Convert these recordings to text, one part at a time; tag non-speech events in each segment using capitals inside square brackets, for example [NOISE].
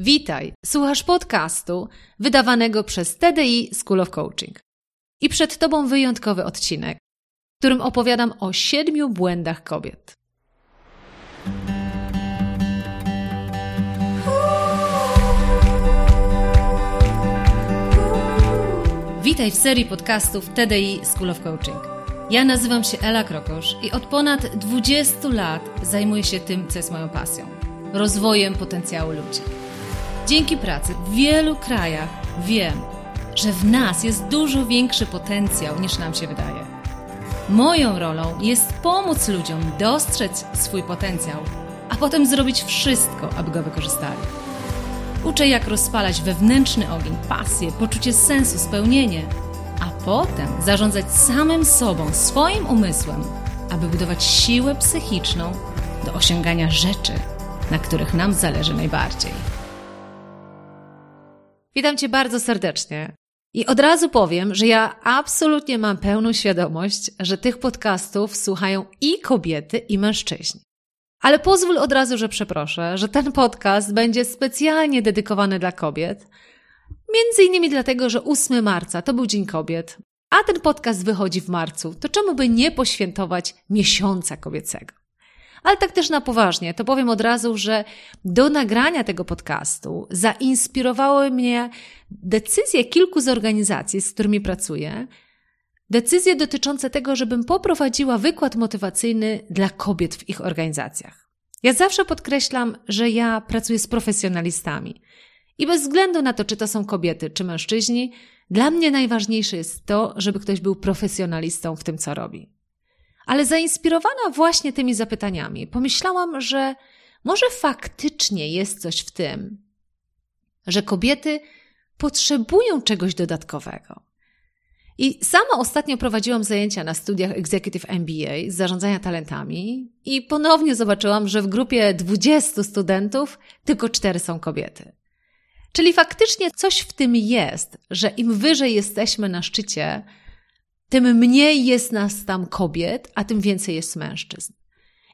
Witaj, słuchasz podcastu wydawanego przez TDI School of Coaching. I przed Tobą wyjątkowy odcinek, w którym opowiadam o siedmiu błędach kobiet. Witaj w serii podcastów TDI School of Coaching. Ja nazywam się Ela Krokosz i od ponad 20 lat zajmuję się tym, co jest moją pasją rozwojem potencjału ludzi. Dzięki pracy w wielu krajach wiem, że w nas jest dużo większy potencjał niż nam się wydaje. Moją rolą jest pomóc ludziom dostrzec swój potencjał, a potem zrobić wszystko, aby go wykorzystali. Uczę, jak rozpalać wewnętrzny ogień, pasję, poczucie sensu, spełnienie, a potem zarządzać samym sobą, swoim umysłem, aby budować siłę psychiczną do osiągania rzeczy, na których nam zależy najbardziej. Witam Cię bardzo serdecznie. I od razu powiem, że ja absolutnie mam pełną świadomość, że tych podcastów słuchają i kobiety, i mężczyźni. Ale pozwól od razu, że przeproszę, że ten podcast będzie specjalnie dedykowany dla kobiet. Między innymi dlatego, że 8 marca to był Dzień Kobiet, a ten podcast wychodzi w marcu, to czemu by nie poświętować miesiąca kobiecego? Ale tak też na poważnie, to powiem od razu, że do nagrania tego podcastu zainspirowały mnie decyzje kilku z organizacji, z którymi pracuję, decyzje dotyczące tego, żebym poprowadziła wykład motywacyjny dla kobiet w ich organizacjach. Ja zawsze podkreślam, że ja pracuję z profesjonalistami. I bez względu na to, czy to są kobiety, czy mężczyźni, dla mnie najważniejsze jest to, żeby ktoś był profesjonalistą w tym, co robi. Ale zainspirowana właśnie tymi zapytaniami, pomyślałam, że może faktycznie jest coś w tym, że kobiety potrzebują czegoś dodatkowego. I sama ostatnio prowadziłam zajęcia na studiach Executive MBA z zarządzania talentami i ponownie zobaczyłam, że w grupie 20 studentów tylko 4 są kobiety. Czyli faktycznie coś w tym jest, że im wyżej jesteśmy na szczycie, tym mniej jest nas tam kobiet, a tym więcej jest mężczyzn.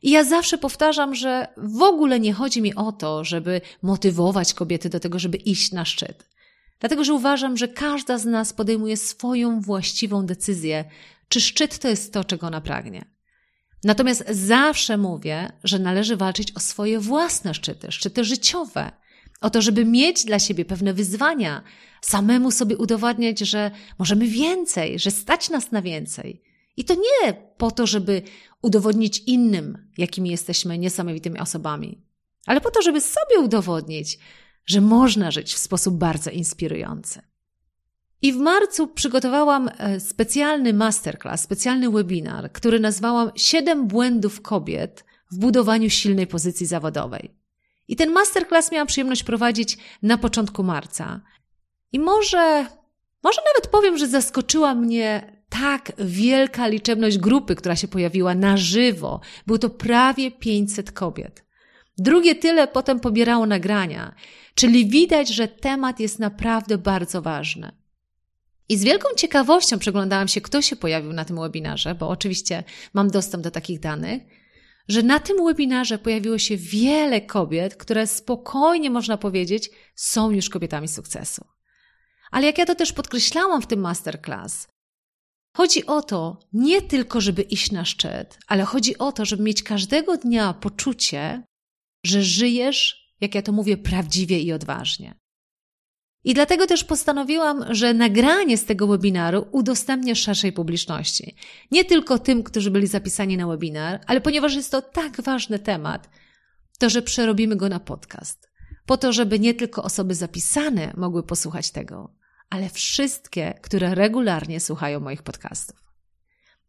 I ja zawsze powtarzam, że w ogóle nie chodzi mi o to, żeby motywować kobiety do tego, żeby iść na szczyt. Dlatego, że uważam, że każda z nas podejmuje swoją właściwą decyzję, czy szczyt to jest to, czego ona pragnie. Natomiast zawsze mówię, że należy walczyć o swoje własne szczyty, szczyty życiowe, o to, żeby mieć dla siebie pewne wyzwania, samemu sobie udowadniać, że możemy więcej, że stać nas na więcej. I to nie po to, żeby udowodnić innym, jakimi jesteśmy niesamowitymi osobami, ale po to, żeby sobie udowodnić, że można żyć w sposób bardzo inspirujący. I w marcu przygotowałam e, specjalny masterclass, specjalny webinar, który nazwałam Siedem błędów kobiet w budowaniu silnej pozycji zawodowej. I ten masterclass miałam przyjemność prowadzić na początku marca. I może, może nawet powiem, że zaskoczyła mnie tak wielka liczebność grupy, która się pojawiła na żywo. Było to prawie 500 kobiet. Drugie tyle potem pobierało nagrania, czyli widać, że temat jest naprawdę bardzo ważny. I z wielką ciekawością przeglądałam się, kto się pojawił na tym webinarze, bo oczywiście mam dostęp do takich danych że na tym webinarze pojawiło się wiele kobiet, które spokojnie można powiedzieć są już kobietami sukcesu. Ale jak ja to też podkreślałam w tym masterclass, chodzi o to nie tylko, żeby iść na szczyt, ale chodzi o to, żeby mieć każdego dnia poczucie, że żyjesz, jak ja to mówię, prawdziwie i odważnie. I dlatego też postanowiłam, że nagranie z tego webinaru udostępnię szerszej publiczności. Nie tylko tym, którzy byli zapisani na webinar, ale ponieważ jest to tak ważny temat, to że przerobimy go na podcast. Po to, żeby nie tylko osoby zapisane mogły posłuchać tego, ale wszystkie, które regularnie słuchają moich podcastów.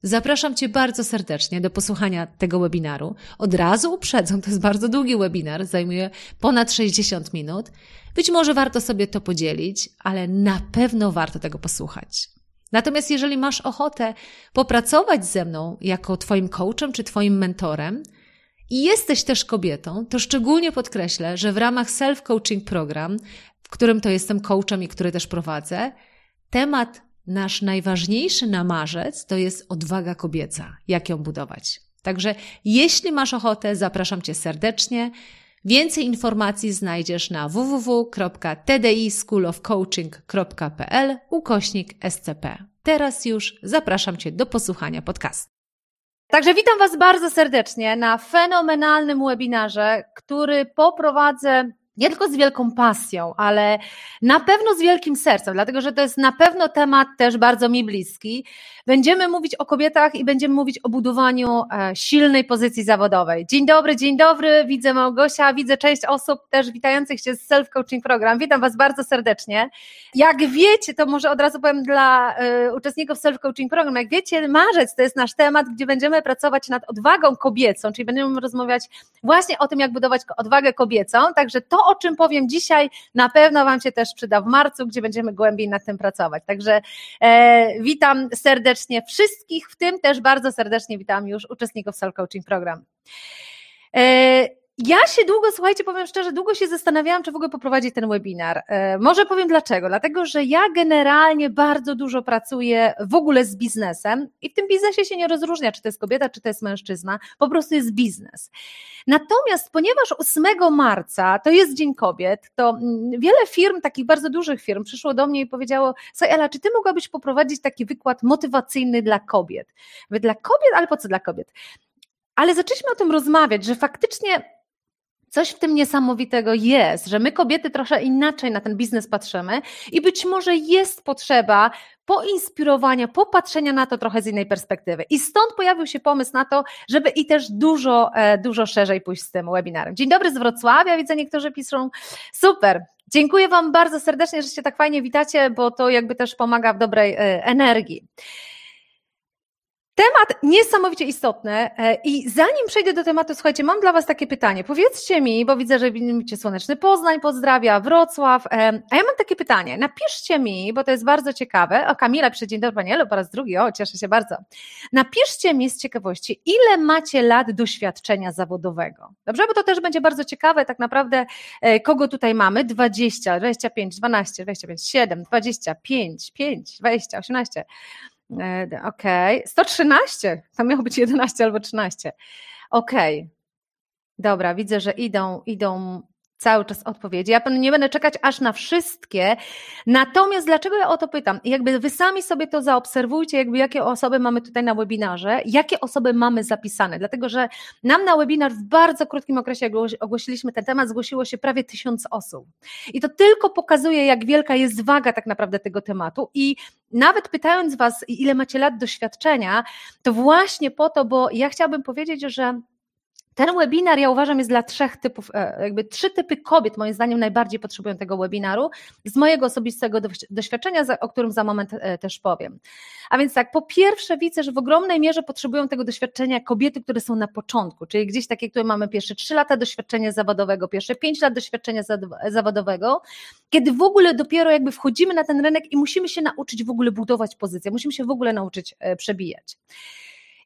Zapraszam Cię bardzo serdecznie do posłuchania tego webinaru. Od razu uprzedzam, to jest bardzo długi webinar, zajmuje ponad 60 minut. Być może warto sobie to podzielić, ale na pewno warto tego posłuchać. Natomiast jeżeli masz ochotę popracować ze mną jako Twoim coachem czy Twoim mentorem i jesteś też kobietą, to szczególnie podkreślę, że w ramach self-coaching program, w którym to jestem coachem i który też prowadzę, temat nasz najważniejszy na marzec to jest odwaga kobieca. Jak ją budować? Także jeśli masz ochotę, zapraszam Cię serdecznie. Więcej informacji znajdziesz na www.tdischoolofcoaching.pl ukośnik SCP. Teraz już zapraszam Cię do posłuchania podcastu. Także witam Was bardzo serdecznie na fenomenalnym webinarze, który poprowadzę nie tylko z wielką pasją, ale na pewno z wielkim sercem, dlatego że to jest na pewno temat też bardzo mi bliski. Będziemy mówić o kobietach i będziemy mówić o budowaniu e, silnej pozycji zawodowej. Dzień dobry, dzień dobry, widzę Małgosia, widzę część osób też witających się z Self Coaching Program. Witam Was bardzo serdecznie. Jak wiecie, to może od razu powiem dla y, uczestników Self Coaching Program, jak wiecie, marzec to jest nasz temat, gdzie będziemy pracować nad odwagą kobiecą, czyli będziemy rozmawiać właśnie o tym, jak budować odwagę kobiecą, także to o czym powiem dzisiaj, na pewno Wam się też przyda w marcu, gdzie będziemy głębiej nad tym pracować. Także e, witam serdecznie wszystkich, w tym też bardzo serdecznie witam już uczestników Soul Coaching Program. E, ja się długo, słuchajcie, powiem szczerze, długo się zastanawiałam, czy w ogóle poprowadzić ten webinar. E, może powiem dlaczego. Dlatego, że ja generalnie bardzo dużo pracuję w ogóle z biznesem i w tym biznesie się nie rozróżnia, czy to jest kobieta, czy to jest mężczyzna. Po prostu jest biznes. Natomiast ponieważ 8 marca to jest Dzień Kobiet, to mm, wiele firm, takich bardzo dużych firm, przyszło do mnie i powiedziało: Słuchaj, Ela, czy ty mogłabyś poprowadzić taki wykład motywacyjny dla kobiet? Mówię, dla kobiet, ale po co dla kobiet? Ale zaczęliśmy o tym rozmawiać, że faktycznie Coś w tym niesamowitego jest, że my kobiety trochę inaczej na ten biznes patrzymy i być może jest potrzeba poinspirowania, popatrzenia na to trochę z innej perspektywy. I stąd pojawił się pomysł na to, żeby i też dużo, e, dużo szerzej pójść z tym webinarem. Dzień dobry z Wrocławia, widzę niektórzy piszą, super, dziękuję Wam bardzo serdecznie, że się tak fajnie witacie, bo to jakby też pomaga w dobrej e, energii. Temat niesamowicie istotny e, i zanim przejdę do tematu, słuchajcie, mam dla Was takie pytanie. Powiedzcie mi, bo widzę, że widzicie Słoneczny Poznań, pozdrawia, Wrocław, e, a ja mam takie pytanie. Napiszcie mi, bo to jest bardzo ciekawe. O, Kamila przy dzień dobry Panielu, po raz drugi, o, cieszę się bardzo. Napiszcie mi z ciekawości, ile macie lat doświadczenia zawodowego. Dobrze, bo to też będzie bardzo ciekawe, tak naprawdę, e, kogo tutaj mamy? 20, 25, 12, 25, 7, 25, 5, 20, 18. Okej, okay. 113, to miało być 11 albo 13. Okej, okay. dobra, widzę, że idą, idą cały czas odpowiedzi. Ja nie będę czekać aż na wszystkie. Natomiast dlaczego ja o to pytam? Jakby wy sami sobie to zaobserwujcie, jakby jakie osoby mamy tutaj na webinarze, jakie osoby mamy zapisane. Dlatego, że nam na webinar w bardzo krótkim okresie, jak ogłosiliśmy ten temat, zgłosiło się prawie tysiąc osób. I to tylko pokazuje, jak wielka jest waga tak naprawdę tego tematu. I nawet pytając was, ile macie lat doświadczenia, to właśnie po to, bo ja chciałabym powiedzieć, że ten webinar ja uważam jest dla trzech typów, e, jakby trzy typy kobiet moim zdaniem najbardziej potrzebują tego webinaru z mojego osobistego doświadczenia, o którym za moment e, też powiem. A więc tak, po pierwsze widzę, że w ogromnej mierze potrzebują tego doświadczenia kobiety, które są na początku, czyli gdzieś takie, które mamy pierwsze trzy lata doświadczenia zawodowego, pierwsze pięć lat doświadczenia zawodowego, kiedy w ogóle dopiero jakby wchodzimy na ten rynek i musimy się nauczyć w ogóle budować pozycję, musimy się w ogóle nauczyć e, przebijać.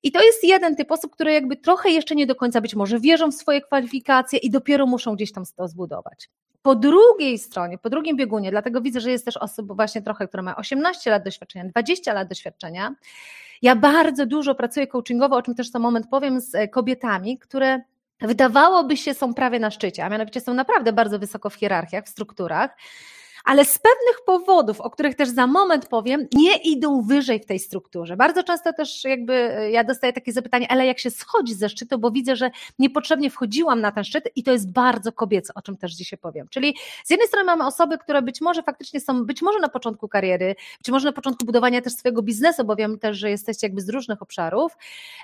I to jest jeden typ osób, które jakby trochę jeszcze nie do końca być może wierzą w swoje kwalifikacje i dopiero muszą gdzieś tam to zbudować. Po drugiej stronie, po drugim biegunie, dlatego widzę, że jest też osób właśnie trochę, które ma 18 lat doświadczenia, 20 lat doświadczenia. Ja bardzo dużo pracuję coachingowo, o czym też za moment powiem, z kobietami, które wydawałoby się są prawie na szczycie, a mianowicie są naprawdę bardzo wysoko w hierarchiach, w strukturach ale z pewnych powodów, o których też za moment powiem, nie idą wyżej w tej strukturze. Bardzo często też jakby e, ja dostaję takie zapytanie, ale jak się schodzi ze szczytu, bo widzę, że niepotrzebnie wchodziłam na ten szczyt i to jest bardzo kobiece, o czym też dzisiaj powiem. Czyli z jednej strony mamy osoby, które być może faktycznie są, być może na początku kariery, być może na początku budowania też swojego biznesu, bo wiem też, że jesteście jakby z różnych obszarów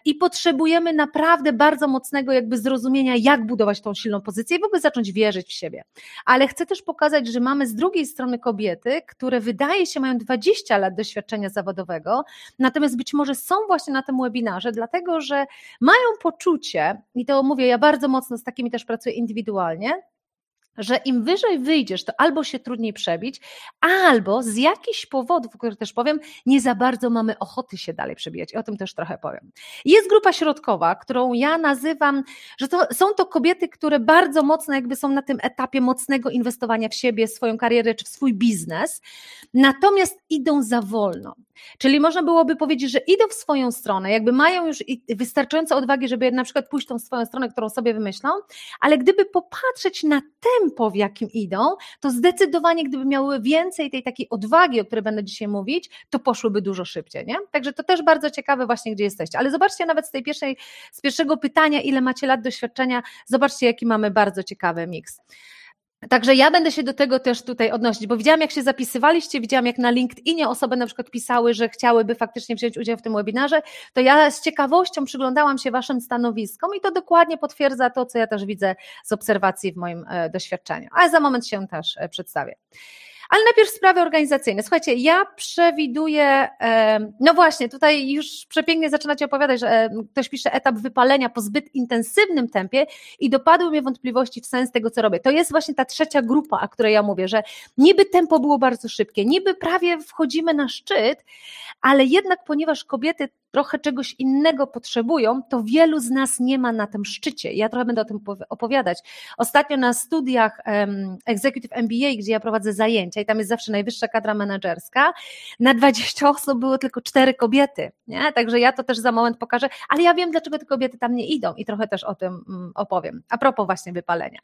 i potrzebujemy naprawdę bardzo mocnego jakby zrozumienia, jak budować tą silną pozycję i w ogóle zacząć wierzyć w siebie. Ale chcę też pokazać, że mamy z drugiej strony kobiety, które wydaje się mają 20 lat doświadczenia zawodowego, natomiast być może są właśnie na tym webinarze, dlatego że mają poczucie, i to mówię, ja bardzo mocno z takimi też pracuję indywidualnie, że im wyżej wyjdziesz, to albo się trudniej przebić, albo z jakichś powodów, o których też powiem, nie za bardzo mamy ochoty się dalej przebijać. I o tym też trochę powiem. Jest grupa środkowa, którą ja nazywam, że to, są to kobiety, które bardzo mocno jakby są na tym etapie mocnego inwestowania w siebie, swoją karierę czy w swój biznes, natomiast idą za wolno. Czyli można byłoby powiedzieć, że idą w swoją stronę, jakby mają już wystarczająco odwagi, żeby na przykład pójść tą swoją stronę, którą sobie wymyślą, ale gdyby popatrzeć na tempo, w jakim idą, to zdecydowanie gdyby miały więcej tej takiej odwagi, o której będę dzisiaj mówić, to poszłyby dużo szybciej, nie? Także to też bardzo ciekawe właśnie, gdzie jesteście. Ale zobaczcie nawet z tej pierwszej, z pierwszego pytania, ile macie lat doświadczenia, zobaczcie, jaki mamy bardzo ciekawy miks. Także ja będę się do tego też tutaj odnosić, bo widziałam, jak się zapisywaliście, widziałam, jak na LinkedInie osoby na przykład pisały, że chciałyby faktycznie wziąć udział w tym webinarze, to ja z ciekawością przyglądałam się Waszym stanowiskom i to dokładnie potwierdza to, co ja też widzę z obserwacji w moim e, doświadczeniu. Ale za moment się też e, przedstawię. Ale najpierw sprawy organizacyjne. Słuchajcie, ja przewiduję, no właśnie, tutaj już przepięknie zaczynacie opowiadać, że ktoś pisze etap wypalenia po zbyt intensywnym tempie i dopadły mnie wątpliwości w sens tego, co robię. To jest właśnie ta trzecia grupa, o której ja mówię, że niby tempo było bardzo szybkie, niby prawie wchodzimy na szczyt, ale jednak ponieważ kobiety trochę czegoś innego potrzebują, to wielu z nas nie ma na tym szczycie. Ja trochę będę o tym opowiadać. Ostatnio na studiach Executive MBA, gdzie ja prowadzę zajęcia i tam jest zawsze najwyższa kadra menedżerska, na 20 osób było tylko 4 kobiety. Nie? Także ja to też za moment pokażę, ale ja wiem, dlaczego te kobiety tam nie idą i trochę też o tym mm, opowiem. A propos właśnie wypalenia.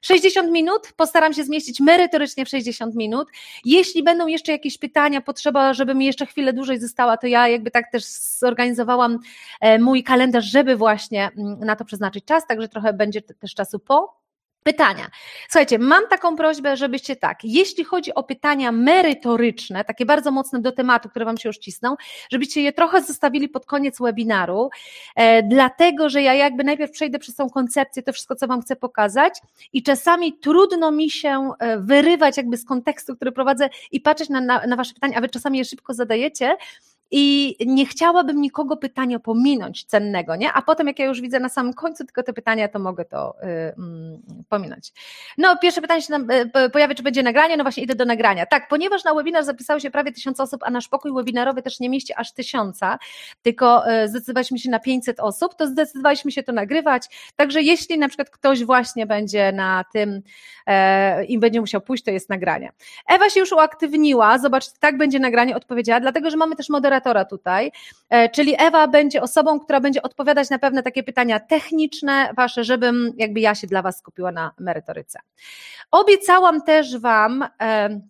60 minut, postaram się zmieścić merytorycznie w 60 minut. Jeśli będą jeszcze jakieś pytania, potrzeba, żeby mi jeszcze chwilę dłużej została, to ja jakby tak też zorganizowałam e, mój kalendarz, żeby właśnie mm, na to przeznaczyć czas, także trochę będzie też czasu po. Pytania. Słuchajcie, mam taką prośbę, żebyście tak, jeśli chodzi o pytania merytoryczne, takie bardzo mocne do tematu, które Wam się już cisną, żebyście je trochę zostawili pod koniec webinaru, e, dlatego że ja jakby najpierw przejdę przez tą koncepcję, to wszystko, co Wam chcę pokazać i czasami trudno mi się e, wyrywać jakby z kontekstu, który prowadzę i patrzeć na, na, na Wasze pytania, a Wy czasami je szybko zadajecie, i nie chciałabym nikogo pytania pominąć cennego, nie? A potem, jak ja już widzę na samym końcu tylko te pytania, to mogę to y, y, pominąć. No, pierwsze pytanie się nam y, pojawia, czy będzie nagranie? No właśnie, idę do nagrania. Tak, ponieważ na webinar zapisało się prawie tysiąc osób, a nasz pokój webinarowy też nie mieści aż tysiąca, tylko y, zdecydowaliśmy się na 500 osób, to zdecydowaliśmy się to nagrywać. Także jeśli na przykład ktoś właśnie będzie na tym e, i będzie musiał pójść, to jest nagranie. Ewa się już uaktywniła, zobacz, tak będzie nagranie, odpowiedziała, dlatego że mamy też moderatora moderatora tutaj, e, czyli Ewa będzie osobą, która będzie odpowiadać na pewne takie pytania techniczne wasze, żebym jakby ja się dla was skupiła na merytoryce. Obiecałam też wam e,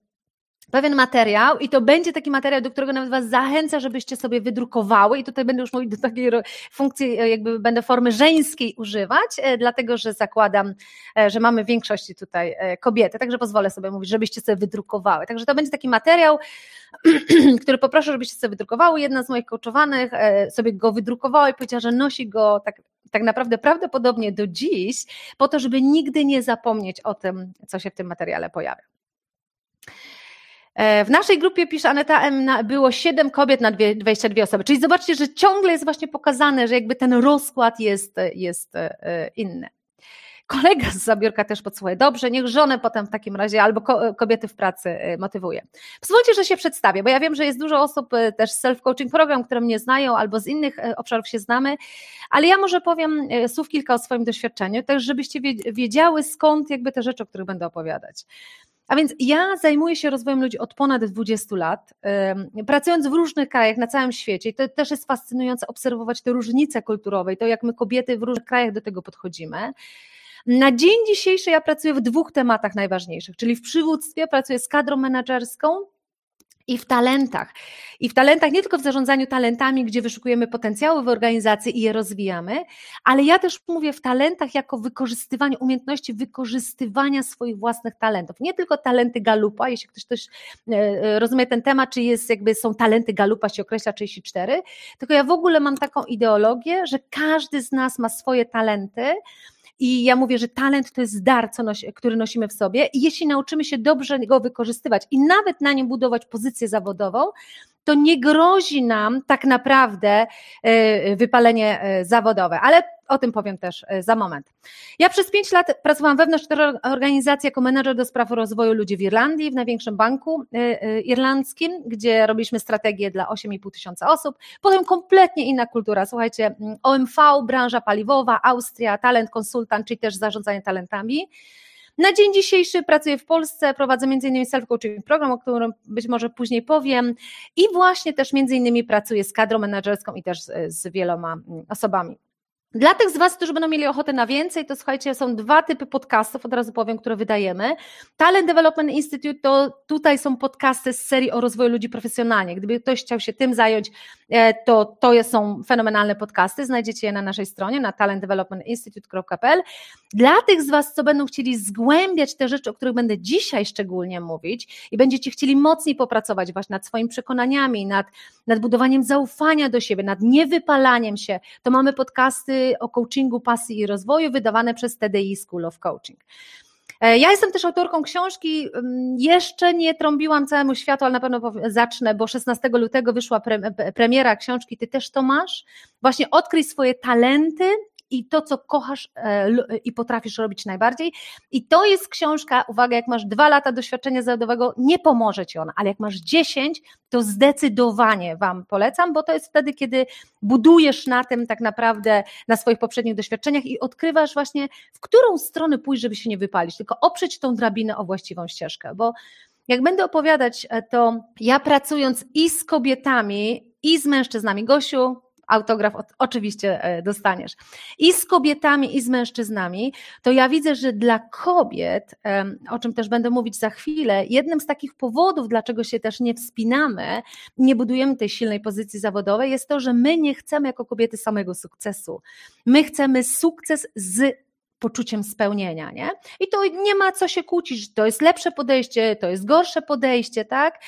pewien materiał i to będzie taki materiał, do którego nawet Was zachęcę, żebyście sobie wydrukowały i tutaj będę już mówić do takiej funkcji, e, jakby będę formy żeńskiej używać, dlatego że zakładam, że mamy w większości tutaj kobiety, także pozwolę sobie mówić, żebyście sobie wydrukowały. Także to będzie taki materiał, [CLEARS THROAT] który poproszę, żebyście sobie wydrukowały. Jedna z moich coachowanych e, sobie go wydrukowała i powiedziała, że nosi go tak, tak naprawdę prawdopodobnie do dziś, po to, żeby nigdy nie zapomnieć o tym, co się w tym materiale pojawia. E, w naszej grupie, pisze Aneta M, było 7 kobiet na 22 osoby. Czyli zobaczcie, że ciągle jest właśnie pokazane, że jakby ten rozkład jest, jest e, inny. Kolega z zabiórka też podsłuchuje. Dobrze, niech żonę potem w takim razie albo kobiety w pracy y, motywuje. Pozwólcie, że się przedstawię, bo ja wiem, że jest dużo osób też z self-coaching program, które mnie znają albo z innych obszarów się znamy, ale ja może powiem słów kilka o swoim doświadczeniu, też żebyście wiedziały skąd jakby te rzeczy, o których będę opowiadać. A więc ja zajmuję się rozwojem ludzi od ponad 20 lat, pracując w różnych krajach na całym świecie i to też jest fascynujące obserwować te różnice kulturowe i to, jak my kobiety w różnych krajach do tego podchodzimy. Na dzień dzisiejszy ja pracuję w dwóch tematach najważniejszych, czyli w przywództwie pracuję z kadrą menedżerską, i w talentach. I w talentach, nie tylko w zarządzaniu talentami, gdzie wyszukujemy potencjały w organizacji i je rozwijamy, ale ja też mówię w talentach jako wykorzystywaniu umiejętności wykorzystywania swoich własnych talentów. Nie tylko talenty Galupa, jeśli ktoś też e, e, rozumie ten temat, czy jest jakby są talenty Galupa, się określa 34, tylko ja w ogóle mam taką ideologię, że każdy z nas ma swoje talenty, i ja mówię, że talent to jest dar, nosi, który nosimy w sobie, i jeśli nauczymy się dobrze go wykorzystywać i nawet na nim budować pozycję zawodową, to nie grozi nam tak naprawdę e, wypalenie e, zawodowe. Ale o tym powiem też e, za moment. Ja przez pięć lat pracowałam wewnątrz organizacji jako menedżer do spraw rozwoju ludzi w Irlandii, w największym banku irlandzkim, gdzie robiliśmy strategię dla 8,5 tysiąca osób. Potem kompletnie inna kultura. Słuchajcie, mm, OMV, branża paliwowa, Austria, talent konsultant, czyli też zarządzanie talentami. Na dzień dzisiejszy pracuję w Polsce, prowadzę m.in. self-coaching program, o którym być może później powiem i właśnie też m.in. pracuję z kadrą menedżerską i też z wieloma mm, osobami. Dla tych z Was, którzy będą mieli ochotę na więcej, to słuchajcie, są dwa typy podcastów, od razu powiem, które wydajemy. Talent Development Institute to tutaj są podcasty z serii o rozwoju ludzi profesjonalnie. Gdyby ktoś chciał się tym zająć, e, to to są fenomenalne podcasty. Znajdziecie je na naszej stronie na talentdevelopmentinstitute.pl. Dla tych z Was, co będą chcieli zgłębiać te rzeczy, o których będę dzisiaj szczególnie mówić i będziecie chcieli mocniej popracować właśnie nad swoimi przekonaniami, nad, nad budowaniem zaufania do siebie, nad niewypalaniem się, to mamy podcasty o coachingu, pasji i rozwoju, wydawane przez TDI School of Coaching. E, ja jestem też autorką książki. Mm, jeszcze nie trąbiłam całemu światu, ale na pewno zacznę, bo 16 lutego wyszła premiera książki. Ty też to masz. Właśnie odkryj swoje talenty i to, co kochasz e, i potrafisz robić najbardziej. I to jest książka, uwaga, jak masz dwa lata doświadczenia zawodowego, nie pomoże ci ona, ale jak masz dziesięć, to zdecydowanie Wam polecam, bo to jest wtedy, kiedy budujesz na tym tak naprawdę, na swoich poprzednich doświadczeniach i odkrywasz właśnie, w którą stronę pójść, żeby się nie wypalić, tylko oprzeć tą drabinę o właściwą ścieżkę, bo jak będę opowiadać, e, to ja pracując i z kobietami, i z mężczyznami, Gosiu, autograf oczywiście e, dostaniesz. I z kobietami, i z mężczyznami, to ja widzę, że dla kobiet, o czym też będę mówić za chwilę, jednym z takich powodów, dlaczego się też nie wspinamy, nie budujemy tej silnej pozycji zawodowej, jest to, że my nie chcemy jako kobiety samego sukcesu. My chcemy sukces z poczuciem spełnienia, nie? I to nie ma co się kłócić, to jest lepsze podejście, to jest gorsze podejście, tak?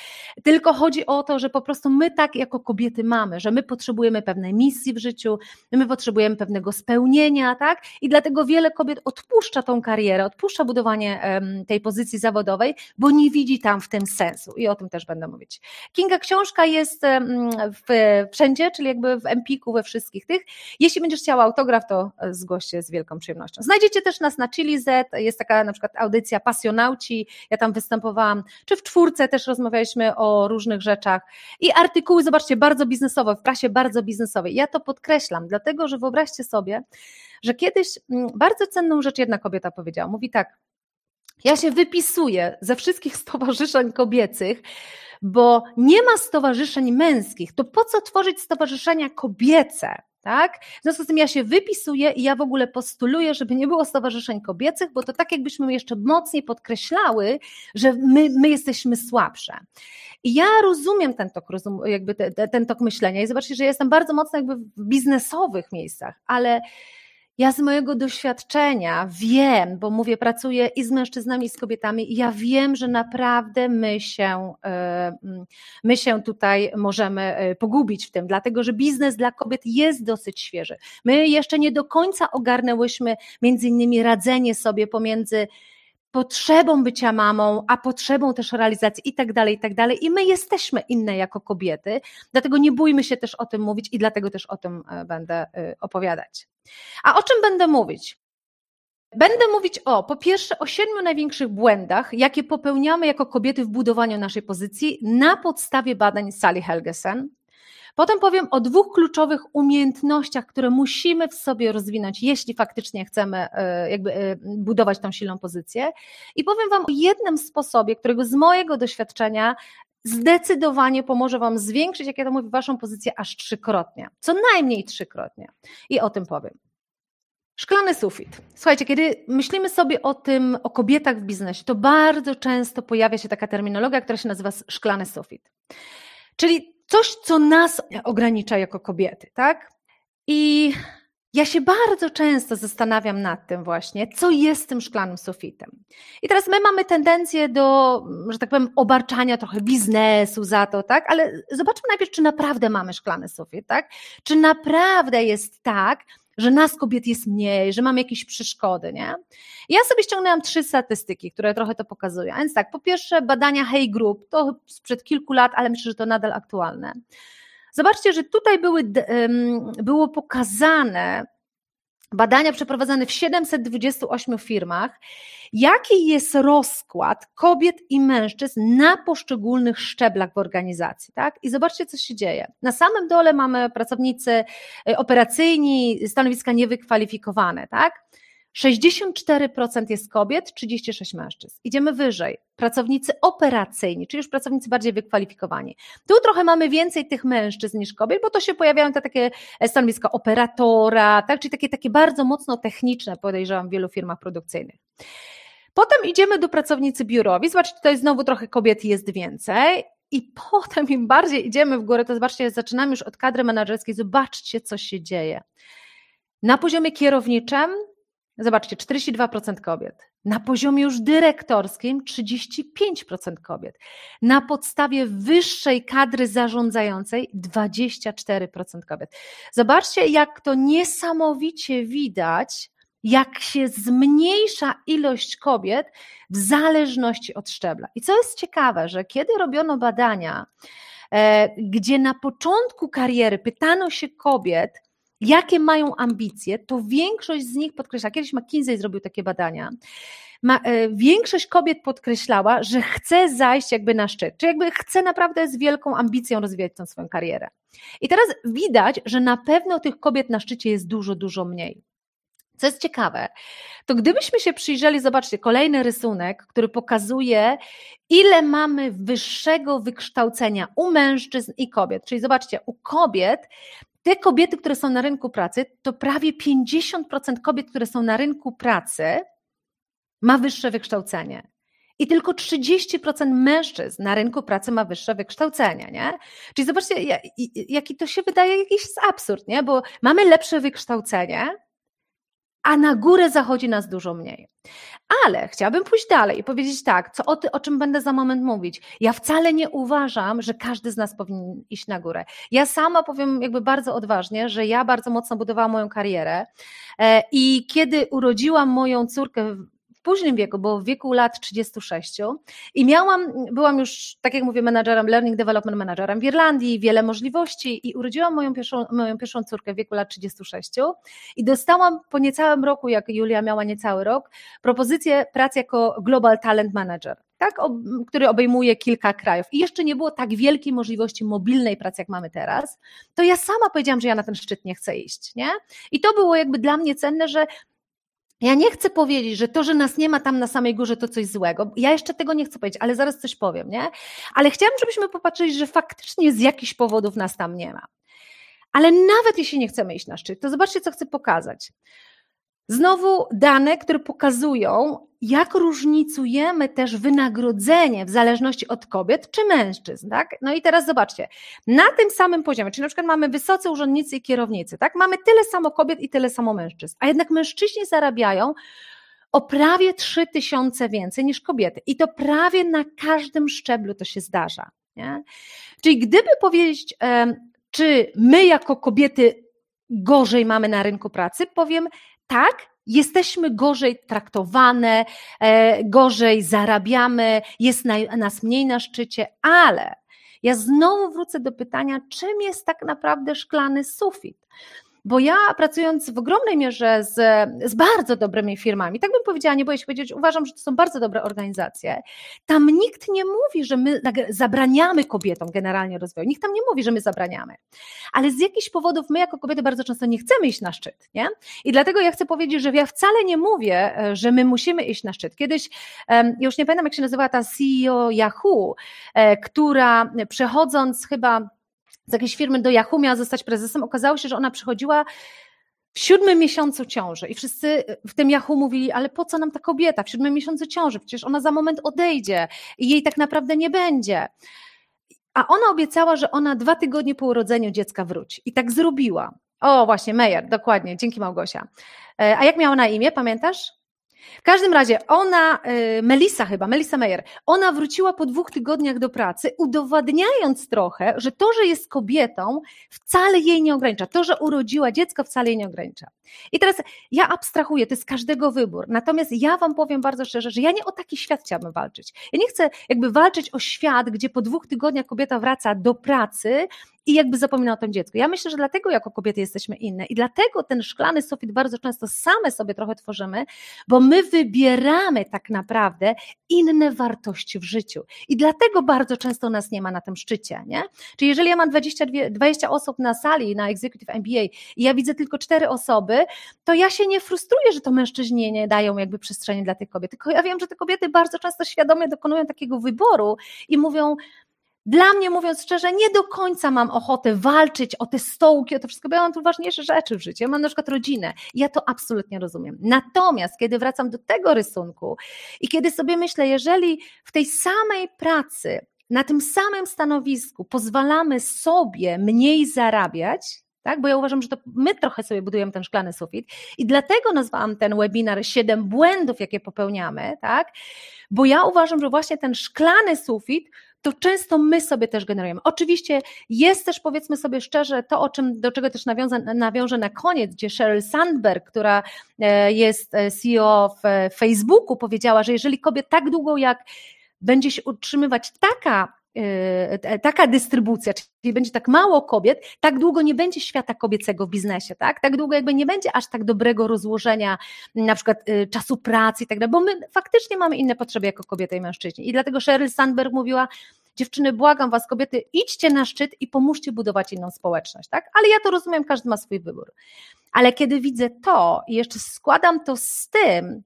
Tylko chodzi o to, że po prostu my tak jako kobiety mamy, że my potrzebujemy pewnej misji w życiu, my potrzebujemy pewnego spełnienia, tak? I dlatego wiele kobiet odpuszcza tą karierę, odpuszcza budowanie tej pozycji zawodowej, bo nie widzi tam w tym sensu i o tym też będę mówić. Kinga książka jest w, wszędzie, czyli jakby w Empiku, we wszystkich tych. Jeśli będziesz chciała autograf, to zgłoś się z wielką przyjemnością. Znajdzie Znajdziecie też nas na Chili Z, jest taka na przykład audycja Pasjonauci, ja tam występowałam, czy w czwórce też rozmawialiśmy o różnych rzeczach i artykuły, zobaczcie, bardzo biznesowe, w prasie bardzo biznesowej. Ja to podkreślam, dlatego, że wyobraźcie sobie, że kiedyś mm, bardzo cenną rzecz jedna kobieta powiedziała, mówi tak, ja się wypisuję ze wszystkich stowarzyszeń kobiecych, bo nie ma stowarzyszeń męskich, to po co tworzyć stowarzyszenia kobiece? tak? W związku z tym ja się wypisuję i ja w ogóle postuluję, żeby nie było stowarzyszeń kobiecych, bo to tak jakbyśmy jeszcze mocniej podkreślały, że my, my jesteśmy słabsze. I ja rozumiem ten tok, jakby te, te, ten tok myślenia i zobaczcie, że ja jestem bardzo mocno jakby w biznesowych miejscach, ale ja z mojego doświadczenia wiem, bo mówię, pracuję i z mężczyznami, i z kobietami, i ja wiem, że naprawdę my się, e, my się tutaj możemy e, pogubić w tym, dlatego że biznes dla kobiet jest dosyć świeży. My jeszcze nie do końca ogarnęłyśmy między innymi radzenie sobie pomiędzy potrzebą bycia mamą, a potrzebą też realizacji i tak dalej, i tak dalej. I my jesteśmy inne jako kobiety, dlatego nie bójmy się też o tym mówić i dlatego też o tym e, będę e, opowiadać. A o czym będę mówić? Będę mówić o, po pierwsze, o siedmiu największych błędach, jakie popełniamy jako kobiety w budowaniu naszej pozycji na podstawie badań Sally Helgesen. Potem powiem o dwóch kluczowych umiejętnościach, które musimy w sobie rozwinąć, jeśli faktycznie chcemy e, jakby e, budować tą silną pozycję. I powiem Wam o jednym sposobie, którego z mojego doświadczenia zdecydowanie pomoże Wam zwiększyć, jak ja to mówię, Waszą pozycję aż trzykrotnie, co najmniej trzykrotnie. I o tym powiem. Szklany sufit. Słuchajcie, kiedy myślimy sobie o tym, o kobietach w biznesie, to bardzo często pojawia się taka terminologia, która się nazywa szklany sufit. Czyli coś, co nas ogranicza jako kobiety, tak? I ja się bardzo często zastanawiam nad tym właśnie, co jest tym szklanym sufitem. I teraz my mamy tendencję do, że tak powiem, obarczania trochę biznesu za to, tak? Ale zobaczmy najpierw, czy naprawdę mamy szklany sufit, tak? Czy naprawdę jest tak, że nas kobiet jest mniej, że mamy jakieś przeszkody, nie? Ja sobie ściągnęłam trzy statystyki, które trochę to pokazują. A więc tak, po pierwsze badania Hey Group, to sprzed kilku lat, ale myślę, że to nadal aktualne. Zobaczcie, że tutaj były, było pokazane badania przeprowadzane w 728 firmach, jaki jest rozkład kobiet i mężczyzn na poszczególnych szczeblach w organizacji. Tak? I zobaczcie, co się dzieje. Na samym dole mamy pracownicy e, operacyjni, stanowiska niewykwalifikowane. Tak? 64% jest kobiet, 36 mężczyzn. Idziemy wyżej. Pracownicy operacyjni, czyli już pracownicy bardziej wykwalifikowani. Tu trochę mamy więcej tych mężczyzn niż kobiet, bo to się pojawiają te takie stanowiska operatora, tak? czyli takie, takie bardzo mocno techniczne, podejrzewam, w wielu firmach produkcyjnych. Potem idziemy do pracownicy biurowi. Zobaczcie, tutaj znowu trochę kobiet jest więcej. I potem im bardziej idziemy w górę, to zobaczcie, zaczynamy już od kadry menedżerskiej. Zobaczcie, co się dzieje. Na poziomie kierowniczym Zobaczcie, 42% kobiet. Na poziomie już dyrektorskim 35% kobiet. Na podstawie wyższej kadry zarządzającej 24% kobiet. Zobaczcie, jak to niesamowicie widać, jak się zmniejsza ilość kobiet w zależności od szczebla. I co jest ciekawe, że kiedy robiono badania, e, gdzie na początku kariery pytano się kobiet, jakie mają ambicje, to większość z nich podkreśla, kiedyś McKinsey zrobił takie badania, ma, e, większość kobiet podkreślała, że chce zajść jakby na szczyt, czy jakby chce naprawdę z wielką ambicją rozwijać swoją karierę. I teraz widać, że na pewno tych kobiet na szczycie jest dużo, dużo mniej. Co jest ciekawe, to gdybyśmy się przyjrzeli, zobaczcie, kolejny rysunek, który pokazuje, ile mamy wyższego wykształcenia u mężczyzn i kobiet. Czyli zobaczcie, u kobiet te kobiety, które są na rynku pracy, to prawie 50% kobiet, które są na rynku pracy, ma wyższe wykształcenie. I tylko 30% mężczyzn na rynku pracy ma wyższe wykształcenie, nie? Czyli zobaczcie, jaki to się wydaje jakiś absurd, nie? Bo mamy lepsze wykształcenie, a na górę zachodzi nas dużo mniej. Ale chciałabym pójść dalej i powiedzieć tak, co o, ty, o czym będę za moment mówić. Ja wcale nie uważam, że każdy z nas powinien iść na górę. Ja sama powiem jakby bardzo odważnie, że ja bardzo mocno budowałam moją karierę e, i kiedy urodziłam moją córkę późnym wieku, bo w wieku lat 36 i miałam, byłam już, tak jak mówię, menadżerem, learning development managerem w Irlandii, wiele możliwości i urodziłam moją pierwszą, moją pierwszą córkę w wieku lat 36 i dostałam po niecałym roku, jak Julia miała niecały rok, propozycję pracy jako Global Talent Manager tak, który obejmuje kilka krajów i jeszcze nie było tak wielkiej możliwości mobilnej pracy, jak mamy teraz, to ja sama powiedziałam, że ja na ten szczyt nie chcę iść, nie? I to było jakby dla mnie cenne, że ja nie chcę powiedzieć, że to, że nas nie ma tam na samej górze, to coś złego. Ja jeszcze tego nie chcę powiedzieć, ale zaraz coś powiem, nie? Ale chciałam, żebyśmy popatrzyli, że faktycznie z jakichś powodów nas tam nie ma. Ale nawet jeśli nie chcemy iść na szczyt, to zobaczcie, co chcę pokazać. Znowu dane, które pokazują, jak różnicujemy też wynagrodzenie w zależności od kobiet czy mężczyzn, tak? No i teraz zobaczcie, na tym samym poziomie, czyli na przykład mamy wysocy urzędnicy i kierownicy, tak? Mamy tyle samo kobiet i tyle samo mężczyzn, a jednak mężczyźni zarabiają o prawie 3 tysiące więcej niż kobiety i to prawie na każdym szczeblu to się zdarza, nie? Czyli gdyby powiedzieć, czy my jako kobiety gorzej mamy na rynku pracy, powiem tak, jesteśmy gorzej traktowane, e, gorzej zarabiamy, jest nas mniej na szczycie, ale ja znowu wrócę do pytania, czym jest tak naprawdę szklany sufit? Bo ja pracując w ogromnej mierze z, z bardzo dobrymi firmami, tak bym powiedziała, nie boję się powiedzieć, uważam, że to są bardzo dobre organizacje. Tam nikt nie mówi, że my zabraniamy kobietom generalnie rozwoju. Nikt tam nie mówi, że my zabraniamy. Ale z jakichś powodów my jako kobiety bardzo często nie chcemy iść na szczyt. Nie? I dlatego ja chcę powiedzieć, że ja wcale nie mówię, e, że my musimy iść na szczyt. Kiedyś, już nie pamiętam jak się nazywała ta CEO Yahoo, e, która przechodząc chyba z jakiejś firmy do Yahoo miała zostać prezesem, okazało się, że ona przychodziła w siódmym miesiącu ciąży i wszyscy w tym Yahoo mówili, ale po co nam ta kobieta w siódmym miesiącu ciąży, przecież ona za moment odejdzie i jej tak naprawdę nie będzie. A ona obiecała, że ona dwa tygodnie po urodzeniu dziecka wróci i tak zrobiła. O, właśnie, Meyer, dokładnie, dzięki Małgosia. E, a jak miała na imię, pamiętasz? W każdym razie ona, y, Melissa chyba, Melissa Meyer, ona wróciła po dwóch tygodniach do pracy, udowadniając trochę, że to, że jest kobietą, wcale jej nie ogranicza. To, że urodziła dziecko, wcale jej nie ogranicza. I teraz ja abstrahuję, to jest każdego wybór. Natomiast ja Wam powiem bardzo szczerze, że ja nie o taki świat chciałabym walczyć. Ja nie chcę jakby walczyć o świat, gdzie po dwóch tygodniach kobieta wraca do pracy i jakby zapomina o tym dziecku. Ja myślę, że dlatego jako kobiety jesteśmy inne i dlatego ten szklany sufit bardzo często same sobie trochę tworzymy, bo my wybieramy tak naprawdę inne wartości w życiu i dlatego bardzo często nas nie ma na tym szczycie, nie? Czyli jeżeli ja mam 22, 20 osób na sali na Executive MBA i ja widzę tylko cztery osoby, to ja się nie frustruję, że to mężczyźni nie dają jakby przestrzeni dla tych kobiet, tylko ja wiem, że te kobiety bardzo często świadomie dokonują takiego wyboru i mówią, dla mnie, mówiąc szczerze, nie do końca mam ochotę walczyć o te stołki, o to wszystko, bo ja mam tu ważniejsze rzeczy w życiu. Ja mam na przykład rodzinę. Ja to absolutnie rozumiem. Natomiast, kiedy wracam do tego rysunku i kiedy sobie myślę, jeżeli w tej samej pracy, na tym samym stanowisku pozwalamy sobie mniej zarabiać, tak? Bo ja uważam, że to my trochę sobie budujemy ten szklany sufit i dlatego nazwałam ten webinar 7 błędów, jakie popełniamy, tak? Bo ja uważam, że właśnie ten szklany sufit to często my sobie też generujemy. Oczywiście jest też, powiedzmy sobie szczerze, to, o czym, do czego też nawiążę, na koniec, gdzie Sheryl Sandberg, która e, jest e, CEO w e, Facebooku, powiedziała, że jeżeli kobiet tak długo jak będzie się utrzymywać taka taka dystrybucja, czyli będzie tak mało kobiet, tak długo nie będzie świata kobiecego w biznesie, tak? Tak długo jakby nie będzie aż tak dobrego rozłożenia na przykład czasu pracy i tak dalej, bo my faktycznie mamy inne potrzeby jako kobiety i mężczyźni. I dlatego Sheryl Sandberg mówiła, dziewczyny, błagam was, kobiety, idźcie na szczyt i pomóżcie budować inną społeczność, tak? Ale ja to rozumiem, każdy ma swój wybór. Ale kiedy widzę to i jeszcze składam to z tym,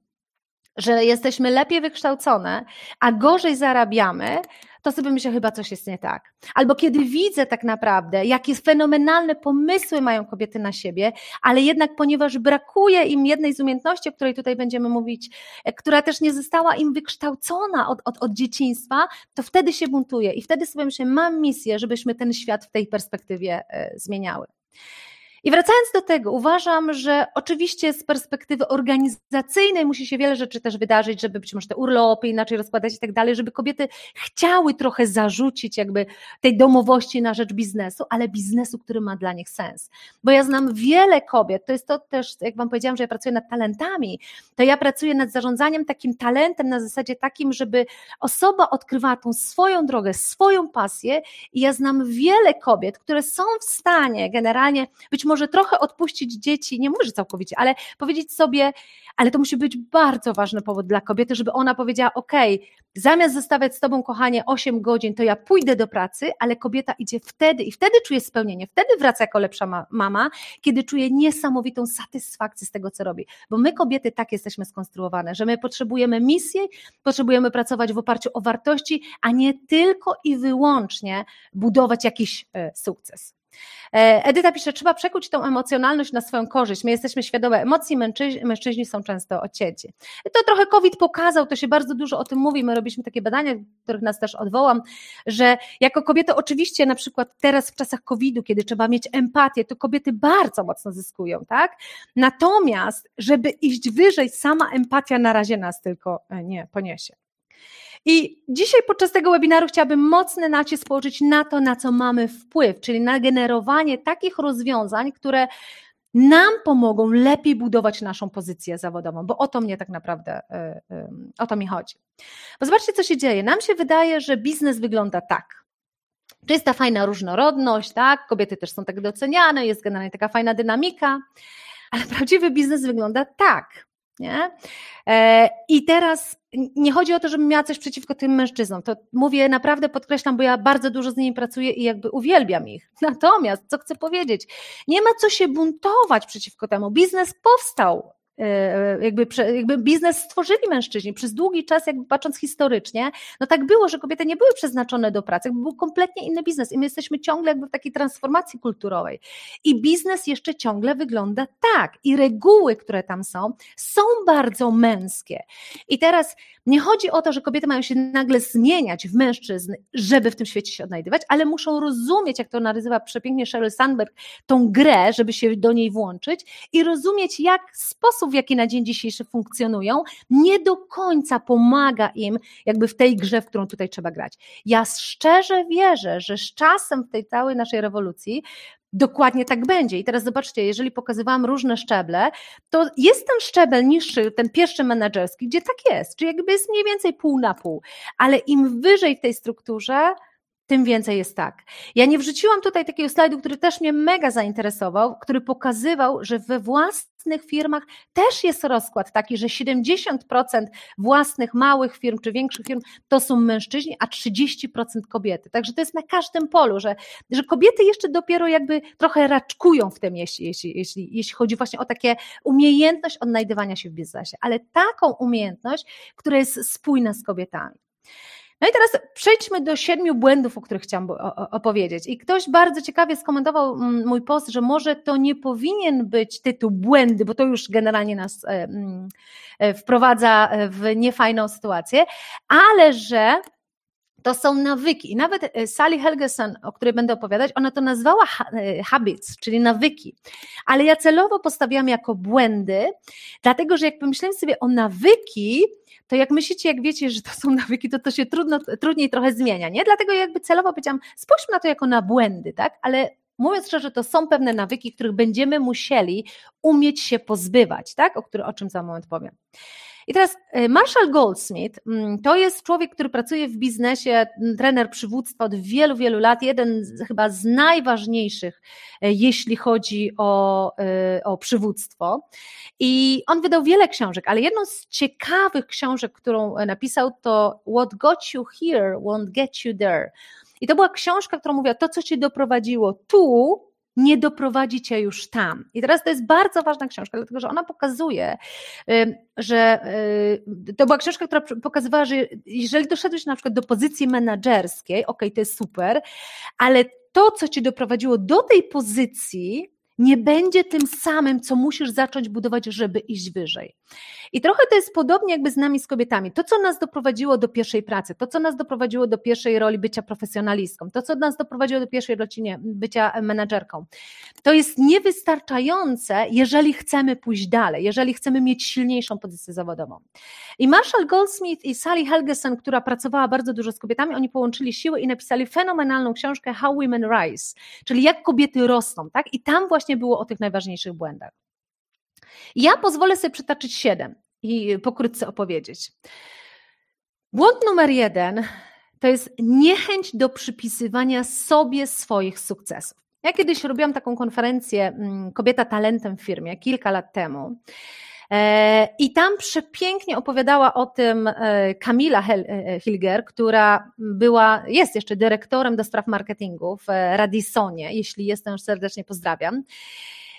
że jesteśmy lepiej wykształcone, a gorzej zarabiamy, to sobie myślę, chyba coś jest nie tak. Albo kiedy widzę tak naprawdę, jakie fenomenalne pomysły mają kobiety na siebie, ale jednak ponieważ brakuje im jednej z umiejętności, o której tutaj będziemy mówić, e, która też nie została im wykształcona od, od, od dzieciństwa, to wtedy się buntuje i wtedy sobie myślę, mam misję, żebyśmy ten świat w tej perspektywie e, zmieniały. I wracając do tego, uważam, że oczywiście z perspektywy organizacyjnej musi się wiele rzeczy też wydarzyć, żeby być może te urlopy inaczej rozkładać i tak dalej, żeby kobiety chciały trochę zarzucić jakby tej domowości na rzecz biznesu, ale biznesu, który ma dla nich sens. Bo ja znam wiele kobiet, to jest to też, jak Wam powiedziałam, że ja pracuję nad talentami, to ja pracuję nad zarządzaniem takim talentem na zasadzie takim, żeby osoba odkrywała tą swoją drogę, swoją pasję i ja znam wiele kobiet, które są w stanie generalnie być może może trochę odpuścić dzieci, nie mówię, że całkowicie, ale powiedzieć sobie, ale to musi być bardzo ważny powód dla kobiety, żeby ona powiedziała, ok, zamiast zostawiać z tobą, kochanie, 8 godzin, to ja pójdę do pracy, ale kobieta idzie wtedy i wtedy czuje spełnienie, wtedy wraca jako lepsza mama, kiedy czuje niesamowitą satysfakcję z tego, co robi. Bo my kobiety tak jesteśmy skonstruowane, że my potrzebujemy misji, potrzebujemy pracować w oparciu o wartości, a nie tylko i wyłącznie budować jakiś e, sukces. E, Edyta pisze, trzeba przekuć tą emocjonalność na swoją korzyść. My jesteśmy świadome emocji, mężczyźni, mężczyźni są często ocięci. To trochę COVID pokazał, to się bardzo dużo o tym mówi. My robiliśmy takie badania, których nas też odwołam, że jako kobiety oczywiście na przykład teraz w czasach COVID-u, kiedy trzeba mieć empatię, to kobiety bardzo mocno zyskują, tak? Natomiast, żeby iść wyżej, sama empatia na razie nas tylko e, nie poniesie. I dzisiaj podczas tego webinaru chciałabym mocny nacisk położyć na to, na co mamy wpływ, czyli na generowanie takich rozwiązań, które nam pomogą lepiej budować naszą pozycję zawodową, bo o to mnie tak naprawdę, e, e, o to mi chodzi. Bo zobaczcie, co się dzieje. Nam się wydaje, że biznes wygląda tak. Czy jest ta fajna różnorodność, tak? Kobiety też są tak doceniane, jest generalnie taka fajna dynamika, ale [LAUGHS] prawdziwy biznes wygląda tak. Nie? E, I teraz nie chodzi o to, żebym miała coś przeciwko tym mężczyznom. To mówię naprawdę, podkreślam, bo ja bardzo dużo z nimi pracuję i jakby uwielbiam ich. [LAUGHS] Natomiast, co chcę powiedzieć, nie ma co się buntować przeciwko temu. Biznes powstał jakby, jakby biznes stworzyli mężczyźni. Przez długi czas, jakby patrząc historycznie, no tak było, że kobiety nie były przeznaczone do pracy, był kompletnie inny biznes i my jesteśmy ciągle jakby w takiej transformacji kulturowej. I biznes jeszcze ciągle wygląda tak i reguły, które tam są, są bardzo męskie. I teraz nie chodzi o to, że kobiety mają się nagle zmieniać w mężczyzn, żeby w tym świecie się odnajdywać, ale muszą rozumieć, jak to nazywa przepięknie Sheryl Sandberg, tą grę, żeby się do niej włączyć i rozumieć, jak sposób w jaki na dzień dzisiejszy funkcjonują, nie do końca pomaga im jakby w tej grze, w którą tutaj trzeba grać. Ja szczerze wierzę, że z czasem w tej całej naszej rewolucji Dokładnie tak będzie. I teraz zobaczcie, jeżeli pokazywałam różne szczeble, to jest ten szczebel niższy, ten pierwszy menedżerski, gdzie tak jest, czyli jakby jest mniej więcej pół na pół, ale im wyżej w tej strukturze, tym więcej jest tak. Ja nie wrzuciłam tutaj takiego slajdu, który też mnie mega zainteresował, który pokazywał, że we własnych firmach też jest rozkład taki, że 70% własnych małych firm czy większych firm to są mężczyźni, a 30% kobiety. Także to jest na każdym polu, że, że kobiety jeszcze dopiero jakby trochę raczkują w tym, jeśli, jeśli, jeśli, jeśli chodzi właśnie o takie umiejętność odnajdywania się w biznesie, ale taką umiejętność, która jest spójna z kobietami. No i teraz przejdźmy do siedmiu błędów, o których chciałam opowiedzieć. I ktoś bardzo ciekawie skomentował mm, mój post, że może to nie powinien być tytuł błędy, bo to już generalnie nas wprowadza w niefajną sytuację, ale że to są nawyki. I nawet e, Sally Helgeson, o której będę opowiadać, ona to nazwała habits, czyli nawyki. Ale ja celowo postawiłam jako błędy, dlatego że jak pomyślałem sobie o nawyki, to jak myślicie, jak wiecie, że to są [LAUGHS] nawyki, to to się trudno, trudniej trochę zmienia, nie? Dlatego jakby celowo powiedziałam, spójrzmy na to jako na błędy, tak? Ale mówiąc szczerze, to są pewne nawyki, których będziemy musieli umieć się pozbywać, tak? O, który, o czym za moment powiem. I teraz e, Marshall Goldsmith mm, to jest człowiek, który pracuje w biznesie, trener przywództwa od wielu, wielu lat, jeden z, chyba z najważniejszych, e, jeśli chodzi o, e, o przywództwo. I on wydał wiele książek, ale jedną z ciekawych książek, którą napisał, to What Got You Here Won't Get You There. I to była książka, która mówiła, to co cię doprowadziło tu, nie doprowadzi cię już tam. I teraz to jest bardzo ważna książka, dlatego że ona pokazuje, że to była książka, która pokazywała, że jeżeli doszedłeś na przykład do pozycji menedżerskiej, ok, to jest super, ale to, co cię doprowadziło do tej pozycji, nie będzie tym samym, co musisz zacząć budować, żeby iść wyżej. I trochę to jest podobnie jakby z nami, z kobietami. To, co nas doprowadziło do pierwszej pracy, to, co nas doprowadziło do pierwszej roli bycia profesjonalistką, to, co nas doprowadziło do pierwszej roli bycia menadżerką, to jest niewystarczające, jeżeli chcemy pójść dalej, jeżeli chcemy mieć silniejszą pozycję zawodową. I Marshall Goldsmith i Sally Helgeson, która pracowała bardzo dużo z kobietami, oni połączyli siły i napisali fenomenalną książkę How Women Rise, czyli jak kobiety rosną, tak? I tam właśnie było o tych najważniejszych błędach. Ja pozwolę sobie przytaczyć siedem i pokrótce opowiedzieć. Błąd numer jeden to jest niechęć do przypisywania sobie swoich sukcesów. Ja kiedyś robiłam taką konferencję mm, Kobieta Talentem w firmie kilka lat temu. E, I tam przepięknie opowiadała o tym Kamila e, e, Hilger, która była, jest jeszcze dyrektorem do spraw marketingu w Radisonie. Jeśli jestem, serdecznie pozdrawiam.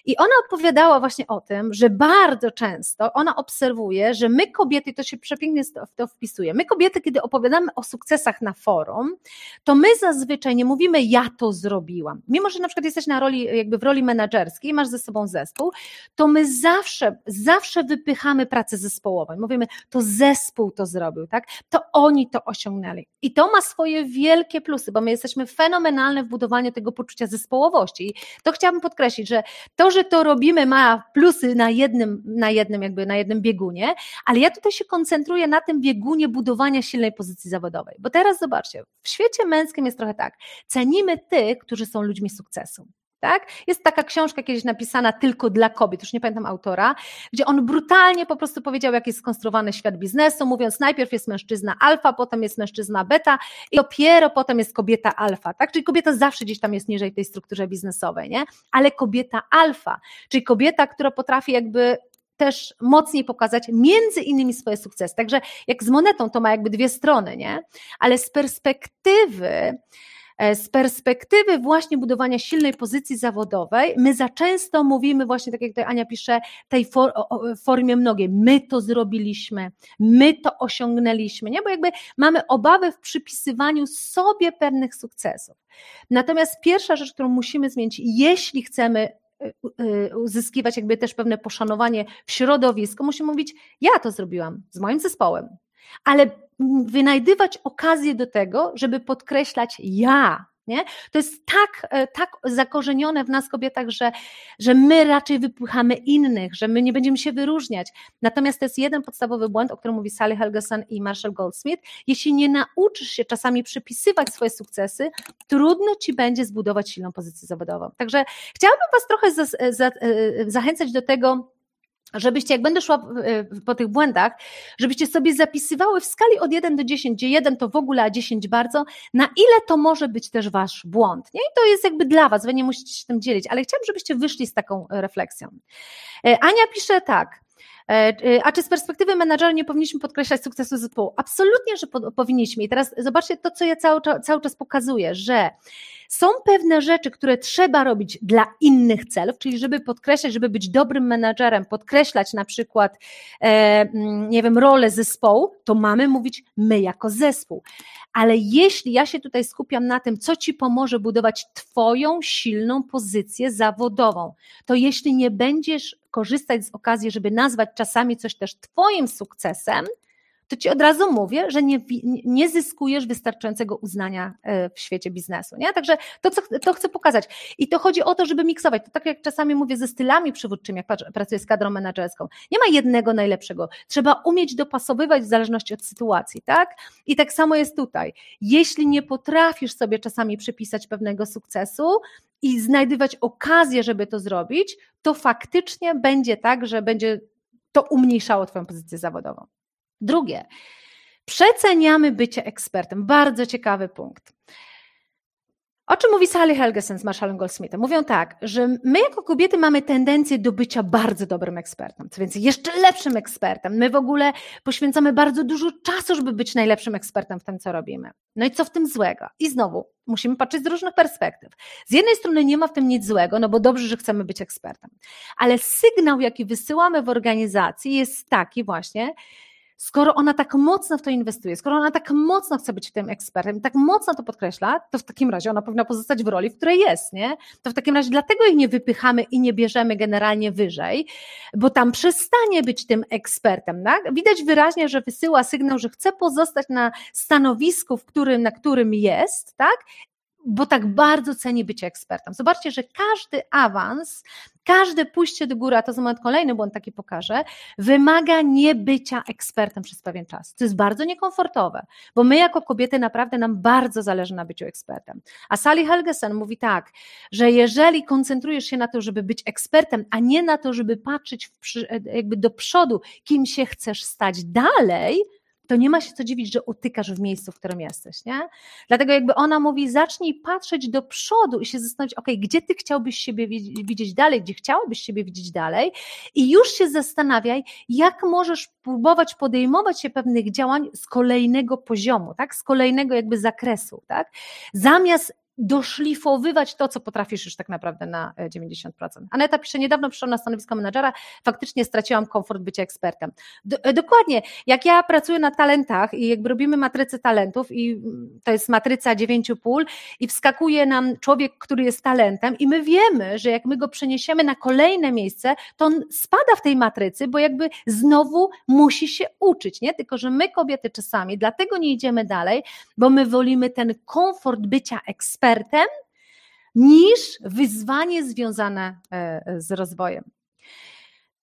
I ona opowiadała właśnie o tym, że bardzo często ona obserwuje, że my kobiety, to się przepięknie w to wpisuje, my kobiety, kiedy opowiadamy o sukcesach na forum, to my zazwyczaj nie mówimy ja to zrobiłam. Mimo, że na przykład jesteś na roli, jakby w roli menedżerskiej, masz ze sobą zespół, to my zawsze, zawsze wypychamy pracę zespołową. Mówimy, to zespół to zrobił, tak? To oni to osiągnęli. I to ma swoje wielkie plusy, bo my jesteśmy fenomenalne w budowaniu tego poczucia zespołowości. I to chciałabym podkreślić, że to, że to robimy, ma plusy na jednym, na jednym, jakby na jednym biegunie, ale ja tutaj się koncentruję na tym biegunie budowania silnej pozycji zawodowej. Bo teraz zobaczcie, w świecie męskim jest trochę tak. Cenimy tych, którzy są ludźmi sukcesu. Tak? Jest taka książka kiedyś napisana tylko dla kobiet, już nie pamiętam autora, gdzie on brutalnie po prostu powiedział, jak jest skonstruowany świat biznesu, mówiąc najpierw jest mężczyzna alfa, potem jest mężczyzna beta i dopiero potem jest kobieta alfa, tak? Czyli kobieta zawsze gdzieś tam jest niżej w tej strukturze biznesowej, nie? Ale kobieta alfa, czyli kobieta, która potrafi jakby też mocniej pokazać między innymi swoje sukcesy. Także jak z monetą to ma jakby dwie strony, nie? Ale z perspektywy z perspektywy właśnie budowania silnej pozycji zawodowej, my za często mówimy właśnie, tak jak tutaj Ania pisze, tej for, formie mnogiej. My to zrobiliśmy, my to osiągnęliśmy, nie? Bo jakby mamy obawy w przypisywaniu sobie pewnych sukcesów. Natomiast pierwsza rzecz, którą musimy zmienić, jeśli chcemy e, e, uzyskiwać jakby też pewne poszanowanie w środowisku, musimy mówić, ja to zrobiłam z moim zespołem, ale wynajdywać okazję do tego, żeby podkreślać ja Nie? To jest tak, e, tak zakorzenione w nas kobietach, że, że my raczej wypychamy innych, że my nie będziemy się wyróżniać. Natomiast to jest jeden podstawowy błąd, o którym mówi Sally Helgeson i Marshall Goldsmith. Jeśli nie nauczysz się czasami przypisywać swoje sukcesy, trudno ci będzie zbudować silną pozycję zawodową. Także chciałabym Was trochę za, za, e, zachęcać do tego, żebyście, jak będę szła po tych błędach, żebyście sobie zapisywały w skali od 1 do 10, gdzie 1 to w ogóle, a 10 bardzo, na ile to może być też wasz błąd. Nie? I to jest jakby dla was, wy nie musicie się tym dzielić, ale chciałabym, żebyście wyszli z taką refleksją. E, Ania pisze tak, E, e, a czy z perspektywy menadżera nie powinniśmy podkreślać sukcesu zespołu? Absolutnie, że po, powinniśmy. I teraz zobaczcie to, co ja cały, cały czas pokazuję, że są pewne rzeczy, które trzeba robić dla innych celów, czyli żeby podkreślać, żeby być dobrym menadżerem, podkreślać na przykład, e, mm, nie wiem, rolę zespołu, to mamy mówić my jako zespół. Ale jeśli ja się tutaj skupiam na tym, co ci pomoże budować Twoją silną pozycję zawodową, to jeśli nie będziesz korzystać z okazji, żeby nazwać czasami coś też Twoim sukcesem, to ci od razu mówię, że nie, nie zyskujesz wystarczającego uznania e, w świecie biznesu. Nie? Także to, co to chcę pokazać. I to chodzi o to, żeby miksować. To tak jak czasami mówię ze stylami przywódczymi, jak pracuję z kadrą menedżerską. Nie ma jednego najlepszego. Trzeba umieć dopasowywać w zależności od sytuacji, tak? I tak samo jest tutaj. Jeśli nie potrafisz sobie czasami przypisać pewnego sukcesu, i znajdywać okazję, żeby to zrobić, to faktycznie będzie tak, że będzie to umniejszało Twoją pozycję zawodową. Drugie, przeceniamy bycie ekspertem. Bardzo ciekawy punkt. O czym mówi Sally Helgesen z Marshallem Goldsmithem? Mówią tak, że my jako kobiety mamy tendencję do bycia bardzo dobrym ekspertem, co więcej, jeszcze lepszym ekspertem. My w ogóle poświęcamy bardzo dużo czasu, żeby być najlepszym ekspertem w tym, co robimy. No i co w tym złego? I znowu, musimy patrzeć z różnych perspektyw. Z jednej strony nie ma w tym nic złego, no bo dobrze, że chcemy być ekspertem, ale sygnał, jaki wysyłamy w organizacji jest taki właśnie, skoro ona tak mocno w to inwestuje, skoro ona tak mocno chce być tym ekspertem, tak mocno to podkreśla, to w takim razie ona powinna pozostać w roli, w której jest, nie? To w takim razie dlatego jej nie wypychamy i nie bierzemy generalnie wyżej, bo tam przestanie być tym ekspertem, tak? Widać wyraźnie, że wysyła sygnał, że chce pozostać na stanowisku, w którym, na którym jest, tak? bo tak bardzo ceni bycie ekspertem. Zobaczcie, że każdy awans, każde pójście do góry, a to za kolejny błąd taki pokażę, wymaga nie bycia ekspertem przez pewien czas. To jest bardzo niekomfortowe, bo my jako kobiety naprawdę nam bardzo zależy na byciu ekspertem. A Sally Helgesen mówi tak, że jeżeli koncentrujesz się na to, żeby być ekspertem, a nie na to, żeby patrzeć jakby do przodu, kim się chcesz stać dalej, to nie ma się co dziwić, że utykasz w miejscu, w którym jesteś, nie? Dlatego jakby ona mówi, zacznij patrzeć do przodu i się zastanowić, ok, gdzie ty chciałbyś siebie widzieć dalej, gdzie chciałabyś siebie widzieć dalej i już się zastanawiaj, jak możesz próbować podejmować się pewnych działań z kolejnego poziomu, tak? Z kolejnego jakby zakresu, tak? Zamiast doszlifowywać to, co potrafisz już tak naprawdę na 90%. E, Aneta pisze, niedawno przyszłam na stanowisko menadżera, faktycznie straciłam komfort bycia ekspertem. Do, e, dokładnie, jak ja pracuję na talentach i jakby robimy matrycę talentów i mm, to jest matryca dziewięciu pól i wskakuje nam człowiek, który jest talentem i my wiemy, że jak my go przeniesiemy na kolejne miejsce, to on spada w tej matrycy, bo jakby znowu musi się uczyć, nie? Tylko, że my kobiety czasami dlatego nie idziemy dalej, bo my wolimy ten komfort bycia ekspertem, ekspertem niż wyzwanie związane e, z rozwojem.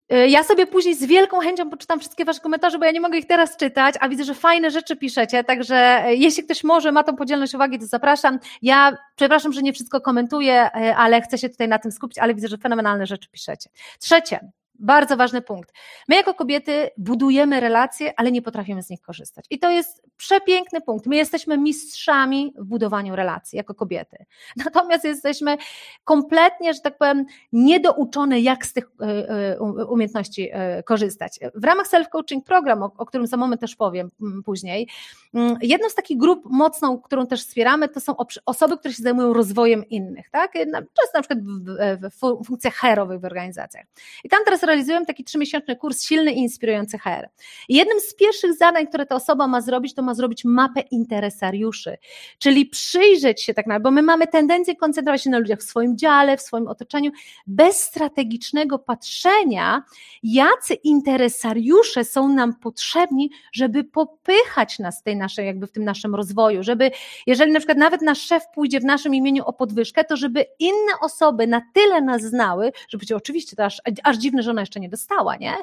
E, ja sobie później z wielką chęcią poczytam wszystkie Wasze komentarze, bo ja nie mogę ich teraz czytać, a widzę, że fajne rzeczy piszecie, także e, jeśli ktoś może, ma tą podzielność uwagi, to zapraszam. Ja przepraszam, że nie wszystko komentuję, ale chcę się tutaj na tym skupić, ale widzę, że fenomenalne rzeczy piszecie. Trzecie, bardzo ważny punkt. My jako kobiety budujemy relacje, ale nie potrafimy z nich korzystać. I to jest przepiękny punkt. My jesteśmy mistrzami w budowaniu relacji jako kobiety. [LAUGHS] Natomiast jesteśmy kompletnie, że tak powiem, niedouczone, jak z tych e, e, umiejętności e, korzystać. W ramach self-coaching program, o, którym za moment też powiem później, jedną z takich grup mocną, którą też wspieramy, to są osoby, które się zajmują rozwojem innych. Tak? Często na przykład w, funkcjach herowych w organizacjach. I tam teraz realizują taki trzymiesięczny kurs Silny i Inspirujący HR. I jednym z pierwszych zadań, które ta osoba ma zrobić, to ma zrobić mapę interesariuszy, czyli przyjrzeć się tak naprawdę, bo my mamy tendencję koncentrować się na ludziach w swoim dziale, w swoim otoczeniu, bez strategicznego patrzenia, jacy interesariusze są nam potrzebni, żeby popychać nas w tej naszej, jakby w tym naszym rozwoju, żeby, jeżeli na przykład nawet nasz szef pójdzie w naszym imieniu o podwyżkę, to żeby inne osoby na tyle nas znały, żeby oczywiście to aż, aż dziwne, że ona jeszcze nie dostała, nie?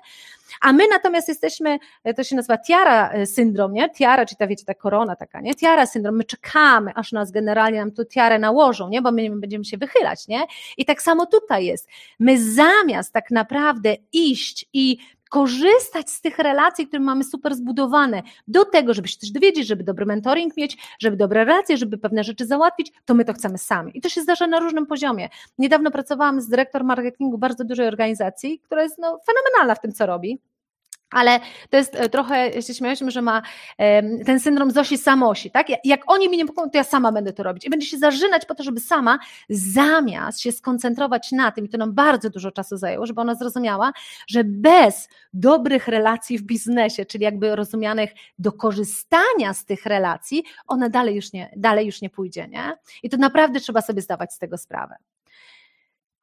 A my natomiast jesteśmy, to się nazywa tiara e, syndrom, nie? Tiara, czy ta wiecie, ta korona taka, nie? Tiara syndrom, my czekamy, aż nas generalnie nam tu tiarę nałożą, nie? Bo my będziemy się wychylać, nie? I tak samo tutaj jest. My zamiast tak naprawdę iść i korzystać z tych relacji, które mamy super zbudowane, do tego, żeby się coś dowiedzieć, żeby dobry mentoring mieć, żeby dobre relacje, żeby pewne rzeczy załatwić, to my to chcemy sami. I to się zdarza na różnym poziomie. Niedawno pracowałam z dyrektor marketingu bardzo dużej organizacji, która jest no, fenomenalna w tym, co robi. Ale to jest e, trochę, się śmialiśmy, że ma ten syndrom Zosi Samosi, tak? Jak oni mi nie pomogą, to ja sama będę to robić. I będę się zażynać po to, żeby sama, zamiast się skoncentrować na tym, i to nam bardzo dużo czasu zajęło, żeby ona zrozumiała, że bez dobrych relacji w biznesie, czyli jakby rozumianych do korzystania z tych relacji, ona dalej już nie, dalej już nie pójdzie, nie? I to naprawdę trzeba sobie zdawać z tego sprawę.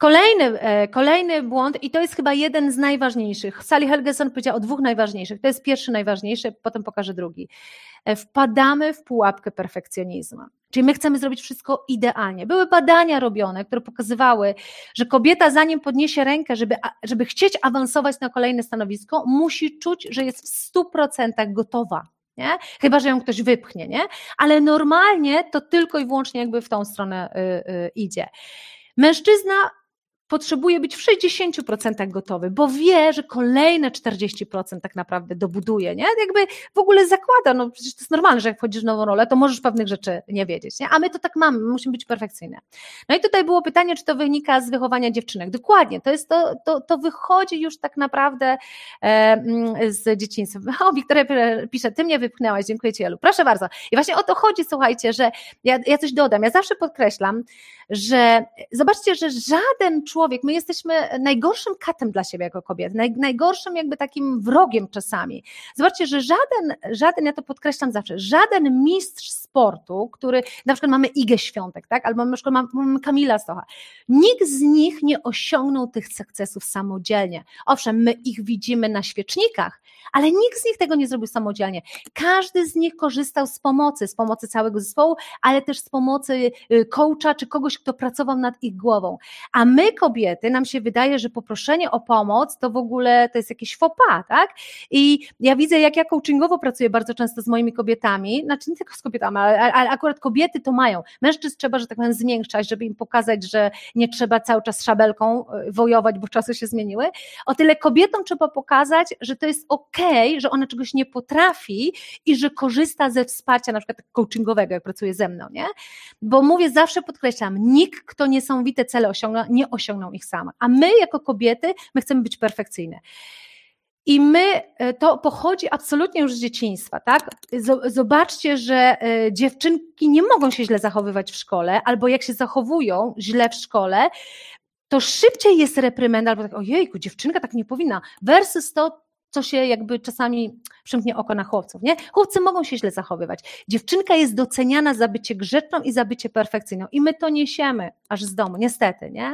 Kolejny, e, kolejny błąd, i to jest chyba jeden z najważniejszych. Sally Helgeson powiedziała o dwóch najważniejszych. To jest pierwszy najważniejszy, potem pokażę drugi. E, wpadamy w pułapkę perfekcjonizmu. Czyli my chcemy zrobić wszystko idealnie. Były badania robione, które pokazywały, że kobieta, zanim podniesie rękę, żeby, żeby chcieć awansować na kolejne stanowisko, musi czuć, że jest w 100% gotowa. Nie? Chyba, że ją ktoś wypchnie, nie? Ale normalnie to tylko i wyłącznie jakby w tą stronę y, y, idzie. Mężczyzna potrzebuje być w 60% gotowy, bo wie, że kolejne 40% tak naprawdę dobuduje, nie? Jakby w ogóle zakłada, no przecież to jest normalne, że jak wchodzisz w nową rolę, to możesz pewnych rzeczy nie wiedzieć, nie? A my to tak mamy, my musimy być perfekcyjne. No i tutaj było pytanie, czy to wynika z wychowania dziewczynek. Dokładnie, to jest to, to, to wychodzi już tak naprawdę e, mm, z dzieciństwa. O, Wiktoria pisze, ty mnie wypchnęłaś, dziękuję Ci Elu. Proszę bardzo. I właśnie o to chodzi, słuchajcie, że ja, ja coś dodam, ja zawsze podkreślam, że zobaczcie, że żaden człowiek, my jesteśmy najgorszym katem dla siebie jako kobiety, naj, najgorszym jakby takim wrogiem czasami. Zobaczcie, że żaden, żaden, ja to podkreślam zawsze, żaden mistrz sportu, który, na przykład mamy Igę Świątek, tak, albo na przykład mamy Kamila Stocha, nikt z nich nie osiągnął tych sukcesów samodzielnie. Owszem, my ich widzimy na świecznikach, ale nikt z nich tego nie zrobił samodzielnie. Każdy z nich korzystał z pomocy, z pomocy całego zespołu, ale też z pomocy y, coacha czy kogoś, kto pracował nad ich głową. A my, kobiety, nam się wydaje, że poproszenie o pomoc to w ogóle to jest jakieś faux pas, tak? I ja widzę, jak ja coachingowo pracuję bardzo często z moimi kobietami, znaczy nie tylko z kobietami, ale, ale akurat kobiety to mają. Mężczyzn trzeba, że tak powiem, zmiękczać, żeby im pokazać, że nie trzeba cały czas szabelką y, wojować, bo czasy się zmieniły. O tyle kobietom trzeba pokazać, że to jest ok, że ona czegoś nie potrafi i że korzysta ze wsparcia na przykład coachingowego, jak pracuje ze mną, nie? Bo mówię, zawsze podkreślam, nikt, kto niesamowite cele osiągnął, nie osiągnął ich sam. A my jako kobiety, my chcemy być perfekcyjne. I my, e, to pochodzi absolutnie już z dzieciństwa, tak? Zobaczcie, że e, dziewczynki nie mogą się źle zachowywać w szkole, albo jak się zachowują źle w szkole, to szybciej jest reprymenda, albo tak, ojejku, dziewczynka tak nie powinna, versus to, co się jakby czasami przymknie oko na chłopców, nie? Chłopcy mogą się źle zachowywać. Dziewczynka jest doceniana za bycie grzeczną i za bycie perfekcyjną i my to niesiemy aż z domu, niestety, nie?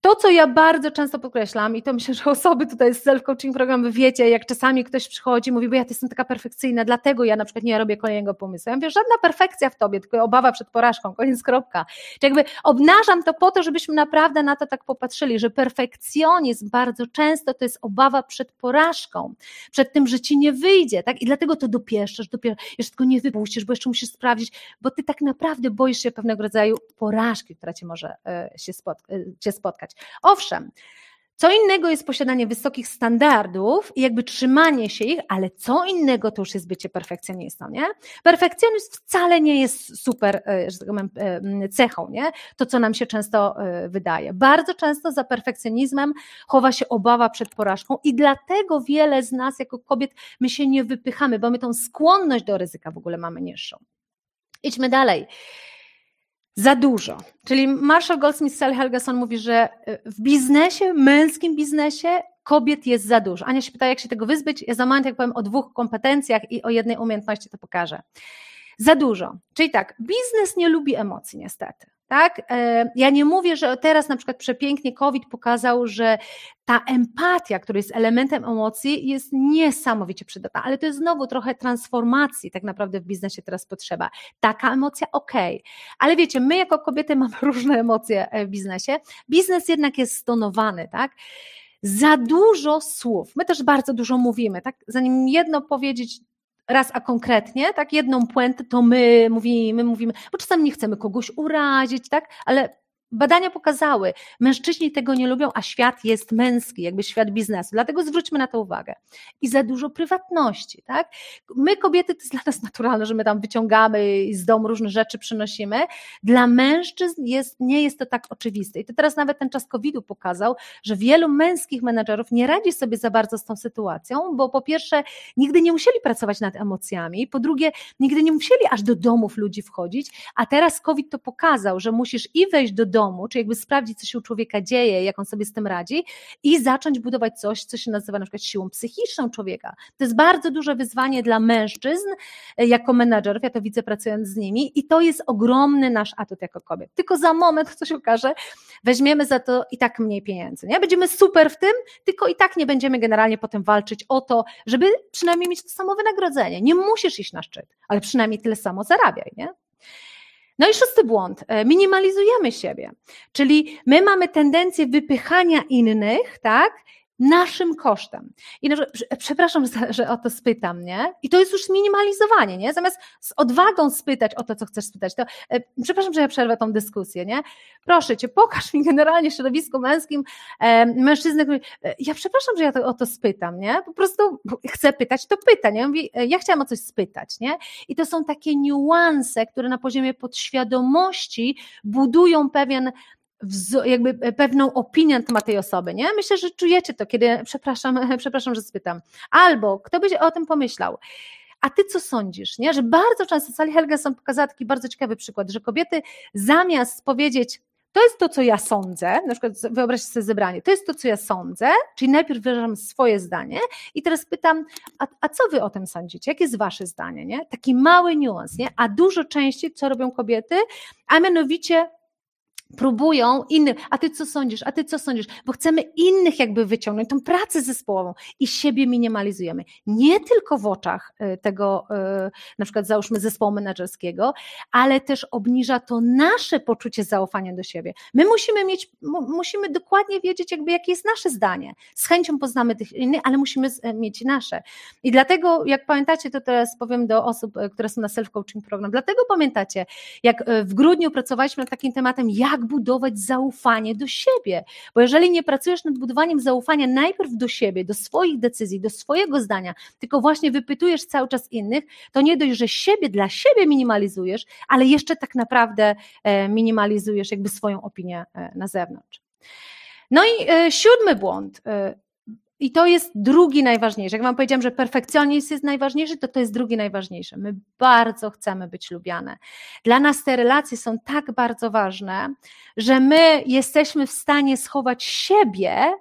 To, co ja bardzo często podkreślam, i to myślę, że osoby tutaj z self-coaching programu wiecie, jak czasami ktoś przychodzi mówi, bo ja jestem taka perfekcyjna, dlatego ja na przykład nie robię kolejnego pomysłu. Ja mówię, żadna perfekcja w tobie, tylko obawa przed porażką, koniec kropka. Czyli jakby obnażam to po to, żebyśmy naprawdę na to tak popatrzyli, że perfekcjonizm bardzo często to jest obawa przed porażką, przed tym, że ci nie wyjdzie, tak? I dlatego to dopieszczasz, dopiero, jeszcze tylko nie wypuścisz, bo jeszcze musisz sprawdzić, bo ty tak naprawdę boisz się pewnego rodzaju porażki, która cię może e, się e, spotkać. Owszem, co innego jest posiadanie wysokich standardów i jakby trzymanie się ich, ale co innego to już jest bycie perfekcjonistą, nie? Perfekcjonizm wcale nie jest super, e, że tak powiem, e, cechą, nie? To, co nam się często e, wydaje. Bardzo często za perfekcjonizmem chowa się obawa przed porażką i dlatego wiele z nas jako kobiet my się nie wypychamy, bo my tą skłonność do ryzyka w ogóle mamy niższą. Idźmy dalej. Za dużo. Czyli Marshall Goldsmith Sally Helgeson mówi, że y, w biznesie, męskim biznesie kobiet jest za dużo. Ania się pyta, jak się tego wyzbyć. Ja za moment, jak powiem o dwóch kompetencjach i o jednej umiejętności, to pokażę. Za dużo. Czyli tak, biznes nie lubi emocji niestety. Tak? E, ja nie mówię, że teraz na przykład przepięknie COVID pokazał, że ta empatia, która jest elementem emocji, jest niesamowicie przydatna, ale to jest znowu trochę transformacji tak naprawdę w biznesie teraz potrzeba. Taka emocja, okej, okay. ale wiecie, my jako kobiety [LAUGHS] mamy różne emocje e, w biznesie. Biznes jednak jest stonowany, tak? Za dużo słów. My też bardzo dużo mówimy, tak? Zanim jedno powiedzieć, raz a konkretnie, tak, jedną puentę, to my mówimy, mówimy, bo czasami nie chcemy kogoś urazić, tak, ale Badania pokazały, mężczyźni tego nie lubią, a świat jest męski, jakby świat biznesu. Dlatego zwróćmy na to uwagę. I za dużo prywatności, tak? My kobiety to jest dla nas naturalne, że my tam wyciągamy z domu różne rzeczy przynosimy. Dla mężczyzn jest, nie jest to tak oczywiste. I to teraz nawet ten czas COVID-u pokazał, że wielu męskich menedżerów nie radzi sobie za bardzo z tą sytuacją, bo po pierwsze nigdy nie musieli pracować nad emocjami, po drugie nigdy nie musieli aż do domów ludzi wchodzić, a teraz COVID to pokazał, że musisz i wejść do domu, domu, czy jakby sprawdzić, co się u człowieka dzieje, jak on sobie z tym radzi i zacząć budować coś, co się nazywa na przykład siłą psychiczną człowieka. To jest bardzo duże wyzwanie dla mężczyzn e, jako menedżerów, ja to widzę pracując z nimi i to jest ogromny nasz atut jako kobiet. Tylko za moment, co się okaże, weźmiemy za to i tak mniej pieniędzy. Nie? Będziemy super w tym, tylko i tak nie będziemy generalnie potem walczyć o to, żeby przynajmniej mieć to samo wynagrodzenie. Nie musisz iść na szczyt, ale przynajmniej tyle samo zarabiaj. Nie? No i szósty błąd, e, minimalizujemy siebie, czyli my mamy tendencję wypychania innych, tak, naszym kosztem. I no, przepraszam, że o to spytam, nie? I to jest już minimalizowanie, nie? Zamiast z odwagą spytać o to, co chcesz spytać, to e, przepraszam, że ja przerwę tą dyskusję, nie? Proszę cię, pokaż mi generalnie w środowisku męskim e, mężczyznę, który, e, ja przepraszam, że ja to, o to spytam, nie? Po prostu chcę pytać, to pyta, nie? Mówi, e, ja chciałam o coś spytać, nie? I to są takie niuanse, które na poziomie podświadomości budują pewien jakby pewną opinię na temat tej osoby, nie? Myślę, że czujecie to, kiedy, [LAUGHS] przepraszam, [LAUGHS] przepraszam, że spytam. Albo kto by o tym pomyślał? A ty co sądzisz, nie? Że bardzo często Sally Helgeson pokazała taki bardzo ciekawy przykład, że kobiety zamiast powiedzieć, to jest to, co ja sądzę, na przykład wyobraźcie sobie zebranie, to jest to, co ja sądzę, czyli najpierw wyrażam swoje zdanie i teraz pytam, a, a co wy o tym sądzicie? Jakie jest wasze zdanie, nie? Taki mały niuans, nie? A dużo częściej, co robią kobiety, a mianowicie próbują innych, a ty co sądzisz, a ty co sądzisz, bo chcemy innych jakby wyciągnąć, tą pracę zespołową i siebie minimalizujemy. Nie tylko w oczach y, tego, y, na przykład załóżmy zespołu menedżerskiego, ale też obniża to nasze poczucie zaufania do siebie. My musimy mieć, musimy dokładnie wiedzieć jakby jakie jest nasze zdanie. Z chęcią poznamy tych innych, ale musimy e, mieć nasze. I dlatego, jak pamiętacie, to teraz powiem do osób, e, które są na self-coaching program, dlatego pamiętacie, jak e, w grudniu pracowaliśmy nad takim tematem, jak jak budować zaufanie do siebie. Bo jeżeli nie pracujesz nad budowaniem zaufania najpierw do siebie, do swoich decyzji, do swojego zdania, tylko właśnie wypytujesz cały czas innych, to nie dość, że siebie dla siebie minimalizujesz, ale jeszcze tak naprawdę e, minimalizujesz jakby swoją opinię e, na zewnątrz. No i e, siódmy błąd. I to jest drugi najważniejszy. Jak Wam powiedziałam, że perfekcjonizm jest najważniejszy, to to jest drugi najważniejszy. My bardzo chcemy być lubiane. Dla nas te relacje są tak bardzo ważne, że my jesteśmy w stanie schować siebie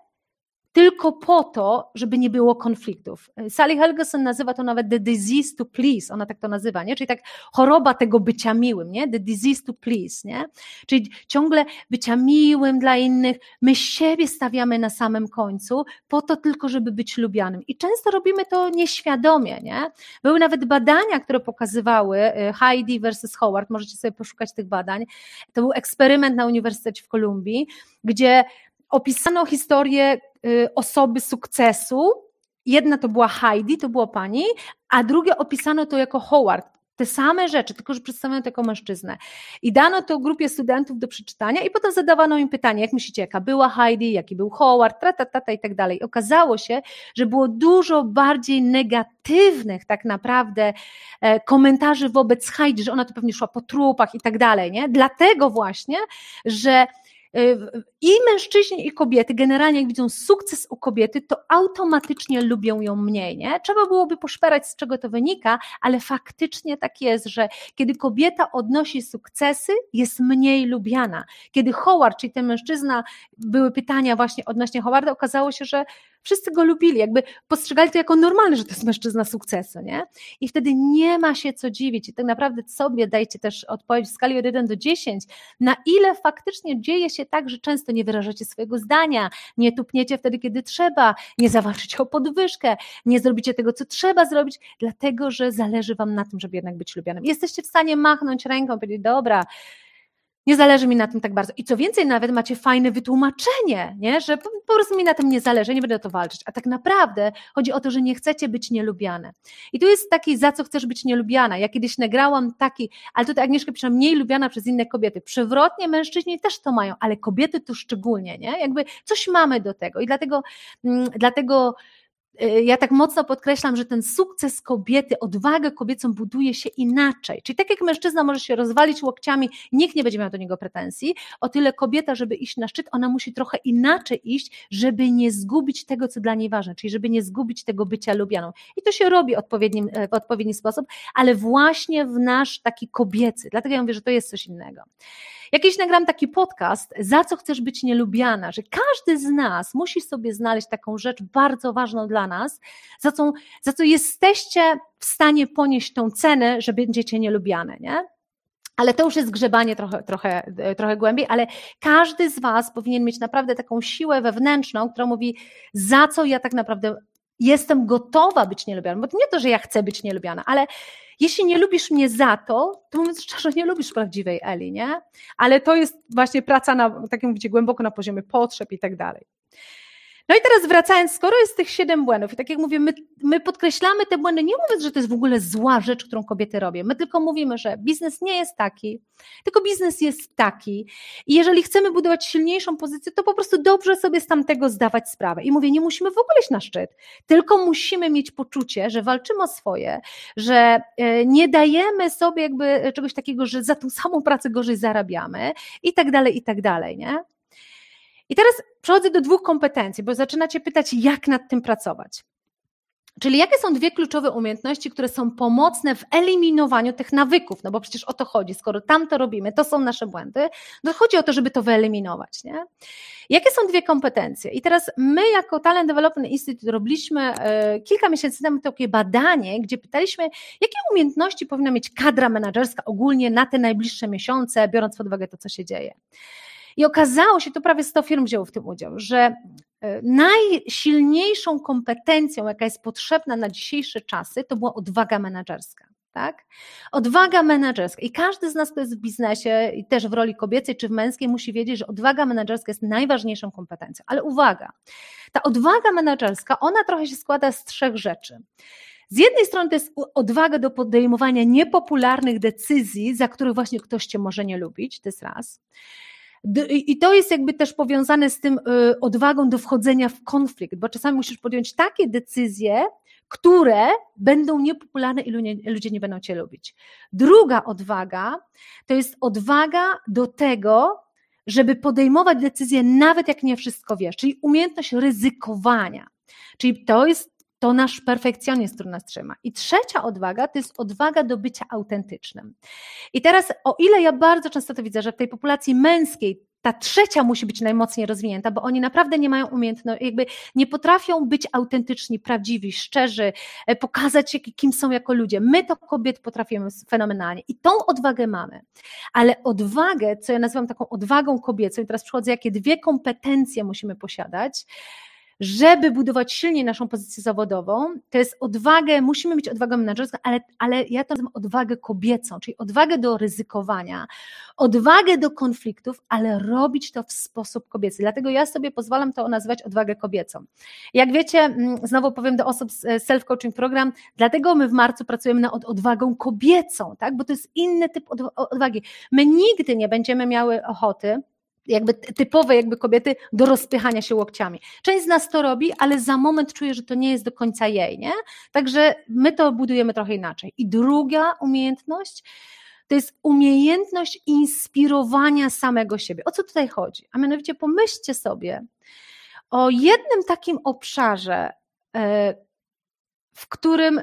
tylko po to, żeby nie było konfliktów. Sally Helgeson nazywa to nawet the disease to please, ona tak to nazywa, nie? Czyli tak choroba tego bycia miłym, nie? The disease to please, nie? Czyli ciągle bycia miłym dla innych, my siebie stawiamy na samym końcu po to tylko, żeby być lubianym. I często robimy to nieświadomie, nie? Były nawet badania, które pokazywały y, Heidi versus Howard, możecie sobie poszukać tych badań. To był eksperyment na Uniwersytecie w Kolumbii, gdzie opisano historię osoby sukcesu. Jedna to była Heidi, to była pani, a drugie opisano to jako Howard. Te same rzeczy, tylko że przedstawiono to jako mężczyznę. I dano to grupie studentów do przeczytania i potem zadawano im pytanie, jak myślicie, jaka była Heidi, jaki był Howard, ta, ta, ta, ta i tak dalej. Okazało się, że było dużo bardziej negatywnych tak naprawdę e, komentarzy wobec Heidi, że ona to pewnie szła po trupach i tak dalej, nie? Dlatego właśnie, że i mężczyźni, i kobiety generalnie jak widzą sukces u kobiety, to automatycznie lubią ją mniej, nie? Trzeba byłoby poszperać, z czego to wynika, ale faktycznie tak jest, że kiedy kobieta odnosi sukcesy, jest mniej lubiana. Kiedy Howard, czyli ten mężczyzna, były pytania właśnie odnośnie Howarda, okazało się, że wszyscy go lubili, jakby postrzegali to jako normalne, że to jest mężczyzna sukcesu, nie? I wtedy nie ma się co dziwić i tak naprawdę sobie dajcie też odpowiedź w skali od 1 do 10, na ile faktycznie dzieje się tak, że często nie wyrażacie swojego zdania, nie tupniecie wtedy, kiedy trzeba, nie zawalczycie o podwyżkę, nie zrobicie tego, co trzeba zrobić, dlatego, że zależy Wam na tym, żeby jednak być lubianym. Jesteście w stanie machnąć ręką powiedzieć, dobra, nie zależy mi na tym tak bardzo. I co więcej, nawet macie fajne wytłumaczenie, nie? że po, po, prostu mi na tym nie zależy, nie będę o to walczyć. A tak naprawdę chodzi o to, że nie chcecie być nielubiane. I tu jest taki, za co chcesz być nielubiana. Ja kiedyś nagrałam taki, ale tutaj Agnieszka pisze, mniej lubiana przez inne kobiety. Przewrotnie mężczyźni też to mają, ale kobiety to szczególnie, nie? Jakby coś mamy do tego. I dlatego, mm, dlatego ja tak mocno podkreślam, że ten sukces kobiety, odwagę kobiecą buduje się inaczej. Czyli tak jak mężczyzna może się rozwalić łokciami, nikt nie będzie miał do niego pretensji, o tyle kobieta, żeby iść na szczyt, ona musi trochę inaczej iść, żeby nie zgubić tego, co dla niej ważne, czyli żeby nie zgubić tego bycia lubianą. I to się robi odpowiednim, e, w odpowiedni sposób, ale właśnie w nasz taki kobiecy. Dlatego ja mówię, że to jest coś innego. Jakiś nagram taki podcast, za co chcesz być nielubiana, że każdy z nas musi sobie znaleźć taką rzecz bardzo ważną dla nas, za co, za co jesteście w stanie ponieść tą cenę, że będziecie nielubiane, nie? Ale to już jest grzebanie trochę, trochę, trochę głębiej, ale każdy z Was powinien mieć naprawdę taką siłę wewnętrzną, która mówi, za co ja tak naprawdę jestem gotowa być nielubiana. Bo to nie to, że ja chcę być nielubiana, ale jeśli nie lubisz mnie za to, to mówiąc szczerze, nie lubisz prawdziwej Eli, nie? Ale to jest właśnie praca na takim, wiecie, głęboko na poziomie potrzeb i tak dalej. No i teraz wracając, skoro jest tych siedem błędów, i tak jak mówię, my, my, podkreślamy te błędy, nie mówiąc, że to jest w ogóle zła rzecz, którą kobiety robią. My tylko mówimy, że biznes nie jest taki, tylko biznes jest taki. I jeżeli chcemy budować silniejszą pozycję, to po prostu dobrze sobie z tamtego zdawać sprawę. I mówię, nie musimy w ogóle iść na szczyt, tylko musimy mieć poczucie, że walczymy o swoje, że e, nie dajemy sobie jakby czegoś takiego, że za tą samą pracę gorzej zarabiamy i tak dalej, i tak dalej, nie? I teraz przechodzę do dwóch kompetencji, bo zaczynacie pytać, jak nad tym pracować. Czyli jakie są dwie kluczowe umiejętności, które są pomocne w eliminowaniu tych nawyków? No bo przecież o to chodzi, skoro tam to robimy, to są nasze błędy, to chodzi o to, żeby to wyeliminować. Nie? Jakie są dwie kompetencje? I teraz my, jako Talent Development Institute, robiliśmy e, kilka miesięcy temu takie badanie, gdzie pytaliśmy, jakie umiejętności powinna mieć kadra menedżerska ogólnie na te najbliższe miesiące, biorąc pod uwagę to, co się dzieje. I okazało się, to prawie 100 firm wzięło w tym udział, że e, najsilniejszą kompetencją, jaka jest potrzebna na dzisiejsze czasy, to była odwaga menedżerska. Tak? Odwaga menedżerska. I każdy z nas, kto jest w biznesie, i też w roli kobiecej czy w męskiej, musi wiedzieć, że odwaga menedżerska jest najważniejszą kompetencją. Ale uwaga, ta odwaga menedżerska, ona trochę się składa z trzech rzeczy. Z jednej strony to jest odwaga do podejmowania niepopularnych decyzji, za których właśnie ktoś cię może nie lubić, to jest raz. I to jest jakby też powiązane z tym y, odwagą do wchodzenia w konflikt, bo czasami musisz podjąć takie decyzje, które będą niepopularne i ludzie nie będą cię lubić. Druga odwaga to jest odwaga do tego, żeby podejmować decyzje, nawet jak nie wszystko wiesz, czyli umiejętność ryzykowania. Czyli to jest to nasz perfekcjonizm, który nas trzyma. I trzecia odwaga to jest odwaga do bycia autentycznym. I teraz, o ile ja bardzo często to widzę, że w tej populacji męskiej ta trzecia musi być najmocniej rozwinięta, bo oni naprawdę nie mają umiejętności, jakby nie potrafią być autentyczni, prawdziwi, szczerzy, e, pokazać się, kim są jako ludzie. My to kobiet potrafimy fenomenalnie i tą odwagę mamy. Ale odwagę, co ja nazywam taką odwagą kobiecą, i teraz przychodzę, jakie dwie kompetencje musimy posiadać, żeby budować silniej naszą pozycję zawodową, to jest odwagę, musimy mieć odwagę menedżerską, ale, ale ja to nazywam odwagę kobiecą, czyli odwagę do ryzykowania, odwagę do konfliktów, ale robić to w sposób kobiecy. Dlatego ja sobie pozwalam to nazywać odwagę kobiecą. Jak wiecie, mm, znowu powiem do osób z e, self-coaching program, dlatego my w marcu pracujemy nad odwagą kobiecą, tak? bo to jest inny typ odwagi. My nigdy nie będziemy miały ochoty, jakby typowe jakby kobiety do rozpychania się łokciami. Część z nas to robi, ale za moment czuje, że to nie jest do końca jej, nie? Także my to budujemy trochę inaczej. I druga umiejętność to jest umiejętność inspirowania samego siebie. O co tutaj chodzi? A mianowicie pomyślcie sobie o jednym takim obszarze, e, w którym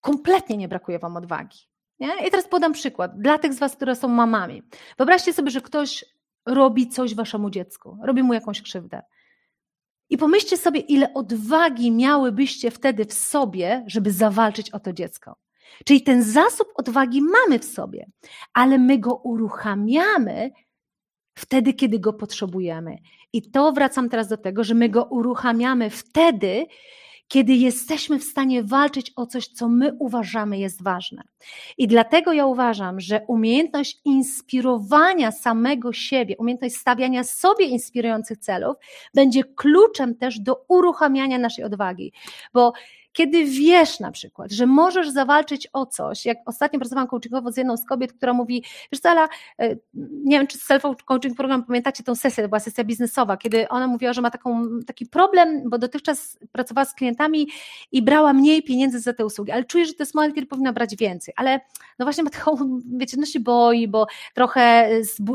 kompletnie nie brakuje Wam odwagi. Nie? I teraz podam przykład dla tych z Was, które są mamami. Wyobraźcie sobie, że ktoś robi coś Waszemu dziecku, robi mu jakąś krzywdę. I pomyślcie sobie, ile odwagi miałybyście wtedy w sobie, żeby zawalczyć o to dziecko. Czyli ten zasób odwagi mamy w sobie, ale my go uruchamiamy wtedy, kiedy go potrzebujemy. I to wracam teraz do tego, że my go uruchamiamy wtedy, kiedy jesteśmy w stanie walczyć o coś, co my uważamy jest ważne. I dlatego ja uważam, że umiejętność inspirowania samego siebie, umiejętność stawiania sobie inspirujących celów będzie kluczem też do uruchamiania naszej odwagi. Bo kiedy wiesz na przykład, że możesz zawalczyć o coś, jak ostatnio pracowałam coachingowo z jedną z kobiet, która mówi, wiesz co, Ala, e, nie wiem, czy self-coaching program, pamiętacie tą sesję, to była sesja biznesowa, kiedy ona mówiła, że ma taką, taki problem, bo dotychczas pracowała z klientami i brała mniej pieniędzy za te usługi, ale czuje, że to jest moment, kiedy powinna brać więcej, ale no właśnie ma taką, [LAUGHS] wiecie, no się boi, bo trochę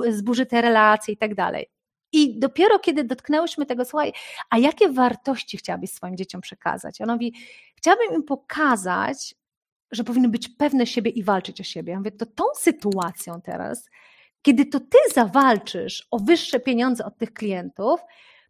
zburzy te relacje i tak dalej. I dopiero kiedy dotknęłyśmy tego, słuchaj, a jakie wartości chciałabyś swoim dzieciom przekazać? Ona mówi, chciałabym im pokazać, że powinny być pewne siebie i walczyć o siebie. Ja mówię, to tą sytuacją teraz, kiedy to ty zawalczysz o wyższe pieniądze od tych klientów,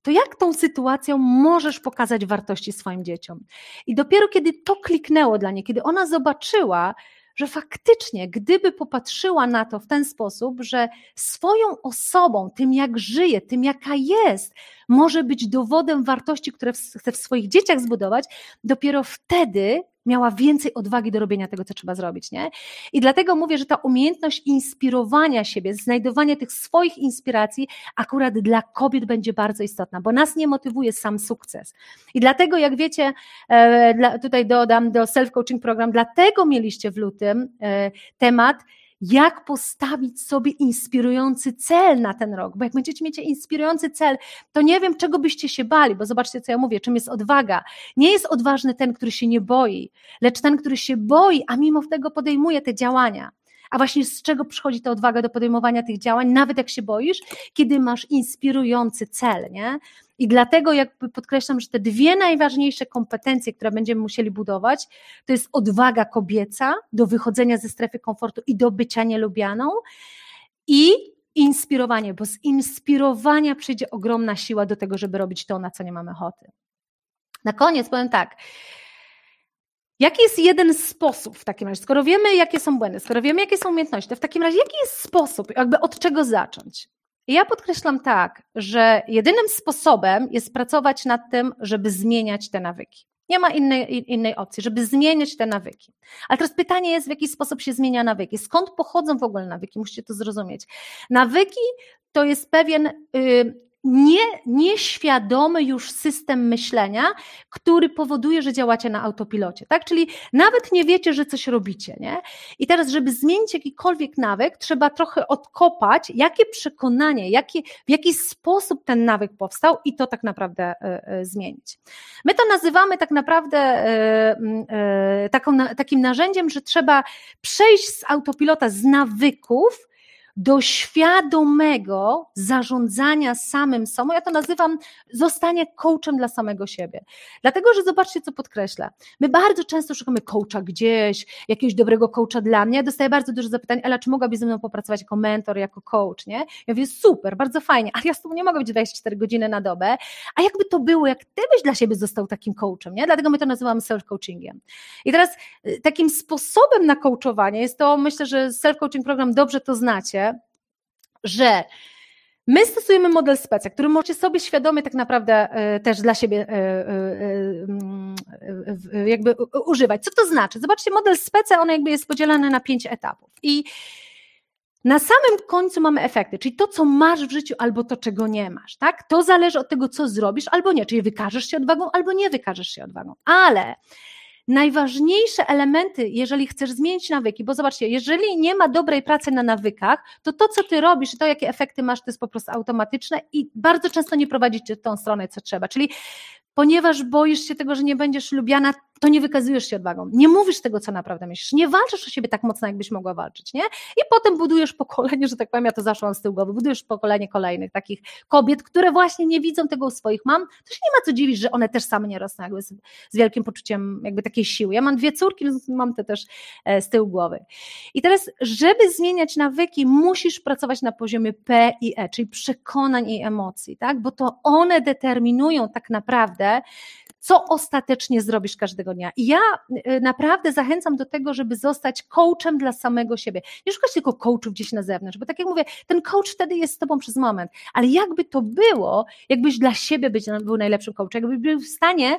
to jak tą sytuacją możesz pokazać wartości swoim dzieciom? I dopiero kiedy to kliknęło dla niej, kiedy ona zobaczyła, że faktycznie, gdyby popatrzyła na to w ten sposób, że swoją osobą, tym jak żyje, tym jaka jest, może być dowodem wartości, które chce w swoich dzieciach zbudować, dopiero wtedy miała więcej odwagi do robienia tego, co trzeba zrobić. Nie? I dlatego mówię, że ta umiejętność inspirowania siebie, znajdowania tych swoich inspiracji akurat dla kobiet będzie bardzo istotna, bo nas nie motywuje sam sukces. I dlatego, jak wiecie, e, tutaj dodam do self-coaching program, dlatego mieliście w lutym e, temat jak postawić sobie inspirujący cel na ten rok. Bo jak będziecie mieć inspirujący cel, to nie wiem, czego byście się bali, bo zobaczcie, co ja mówię, czym jest odwaga. Nie jest odważny ten, który się nie boi, lecz ten, który się boi, a mimo tego podejmuje te działania. A właśnie z czego przychodzi ta odwaga do podejmowania tych działań, nawet jak się boisz, kiedy masz inspirujący cel, nie? I dlatego jakby podkreślam, że te dwie najważniejsze kompetencje, które będziemy musieli budować, to jest odwaga kobieca do wychodzenia ze strefy komfortu i do bycia nielubianą i inspirowanie, bo z inspirowania przyjdzie ogromna siła do tego, żeby robić to, na co nie mamy ochoty. Na koniec powiem tak. Jaki jest jeden sposób w takim razie? Skoro wiemy, jakie są błędy, skoro wiemy, jakie są umiejętności, to w takim razie jaki jest sposób, jakby od czego zacząć? ja podkreślam tak, że jedynym sposobem jest pracować nad tym, żeby zmieniać te nawyki. Nie ma innej, innej opcji, żeby zmieniać te nawyki. Ale teraz pytanie jest, w jaki sposób się zmienia nawyki? Skąd pochodzą w ogóle nawyki? Musicie to zrozumieć. Nawyki to jest pewien. Yy, nie, nieświadomy już system myślenia, który powoduje, że działacie na autopilocie, tak? Czyli nawet nie wiecie, że coś robicie, nie? I teraz, żeby zmienić jakikolwiek nawyk, trzeba trochę odkopać, jakie przekonanie, jaki, w jaki sposób ten nawyk powstał i to tak naprawdę y, y, zmienić. My to nazywamy tak naprawdę y, taką, takim narzędziem, że trzeba przejść z autopilota, z nawyków, do świadomego zarządzania samym sobą. Ja to nazywam zostanie coachem dla samego siebie. Dlatego, że zobaczcie, co podkreślę. My bardzo często szukamy coacha gdzieś, jakiegoś dobrego coacha dla mnie. Ja dostaję bardzo dużo zapytań, ale czy mogłabyś ze mną popracować jako mentor, jako coach, nie? Ja mówię, super, bardzo fajnie, ale ja z tobą nie mogę być 24 godziny na dobę. A jakby to było, jak ty byś dla siebie został takim coachem, nie? Dlatego my to nazywamy self-coachingiem. I teraz y, takim sposobem na coachowanie jest to, myślę, że self-coaching program dobrze to znacie, że My stosujemy model specja, który możecie sobie świadomie tak naprawdę e, też dla siebie e, e, jakby używać. Co to znaczy? Zobaczcie, model specja, on jakby jest podzielony na pięć etapów. I na samym końcu mamy efekty, czyli to, co masz w życiu, albo to, czego nie masz, tak? To zależy od tego, co zrobisz, albo nie, czyli wykażesz się odwagą, albo nie wykażesz się odwagą. Ale najważniejsze elementy, jeżeli chcesz zmienić nawyki, bo zobaczcie, jeżeli nie ma dobrej pracy na nawykach, to to, co ty robisz, to jakie efekty masz, to jest po prostu automatyczne i bardzo często nie prowadzi cię w tą stronę, co trzeba. Czyli ponieważ boisz się tego, że nie będziesz lubiana, to nie wykazujesz się odwagą. Nie mówisz tego, co naprawdę myślisz. Nie walczysz o siebie tak mocno, jakbyś mogła walczyć, nie? I potem budujesz pokolenie, że tak powiem, ja to zaszłam z tyłu głowy, budujesz pokolenie kolejnych takich kobiet, które właśnie nie widzą tego u swoich mam. To się nie ma co dziwić, że one też same nie rosną jakby z, z wielkim poczuciem jakby takiej siły. Ja mam dwie córki, więc mam te też e, z tyłu głowy. I teraz, żeby zmieniać nawyki, musisz pracować na poziomie P i E, czyli przekonań i emocji, tak? Bo to one determinują tak naprawdę, co ostatecznie zrobisz każdego dnia. I ja y, naprawdę zachęcam do tego, żeby zostać coachem dla samego siebie. Nie szukać tylko coachów gdzieś na zewnątrz, bo tak jak mówię, ten coach wtedy jest z tobą przez moment, ale jakby to było, jakbyś dla siebie był najlepszym coachem, jakbyś był w stanie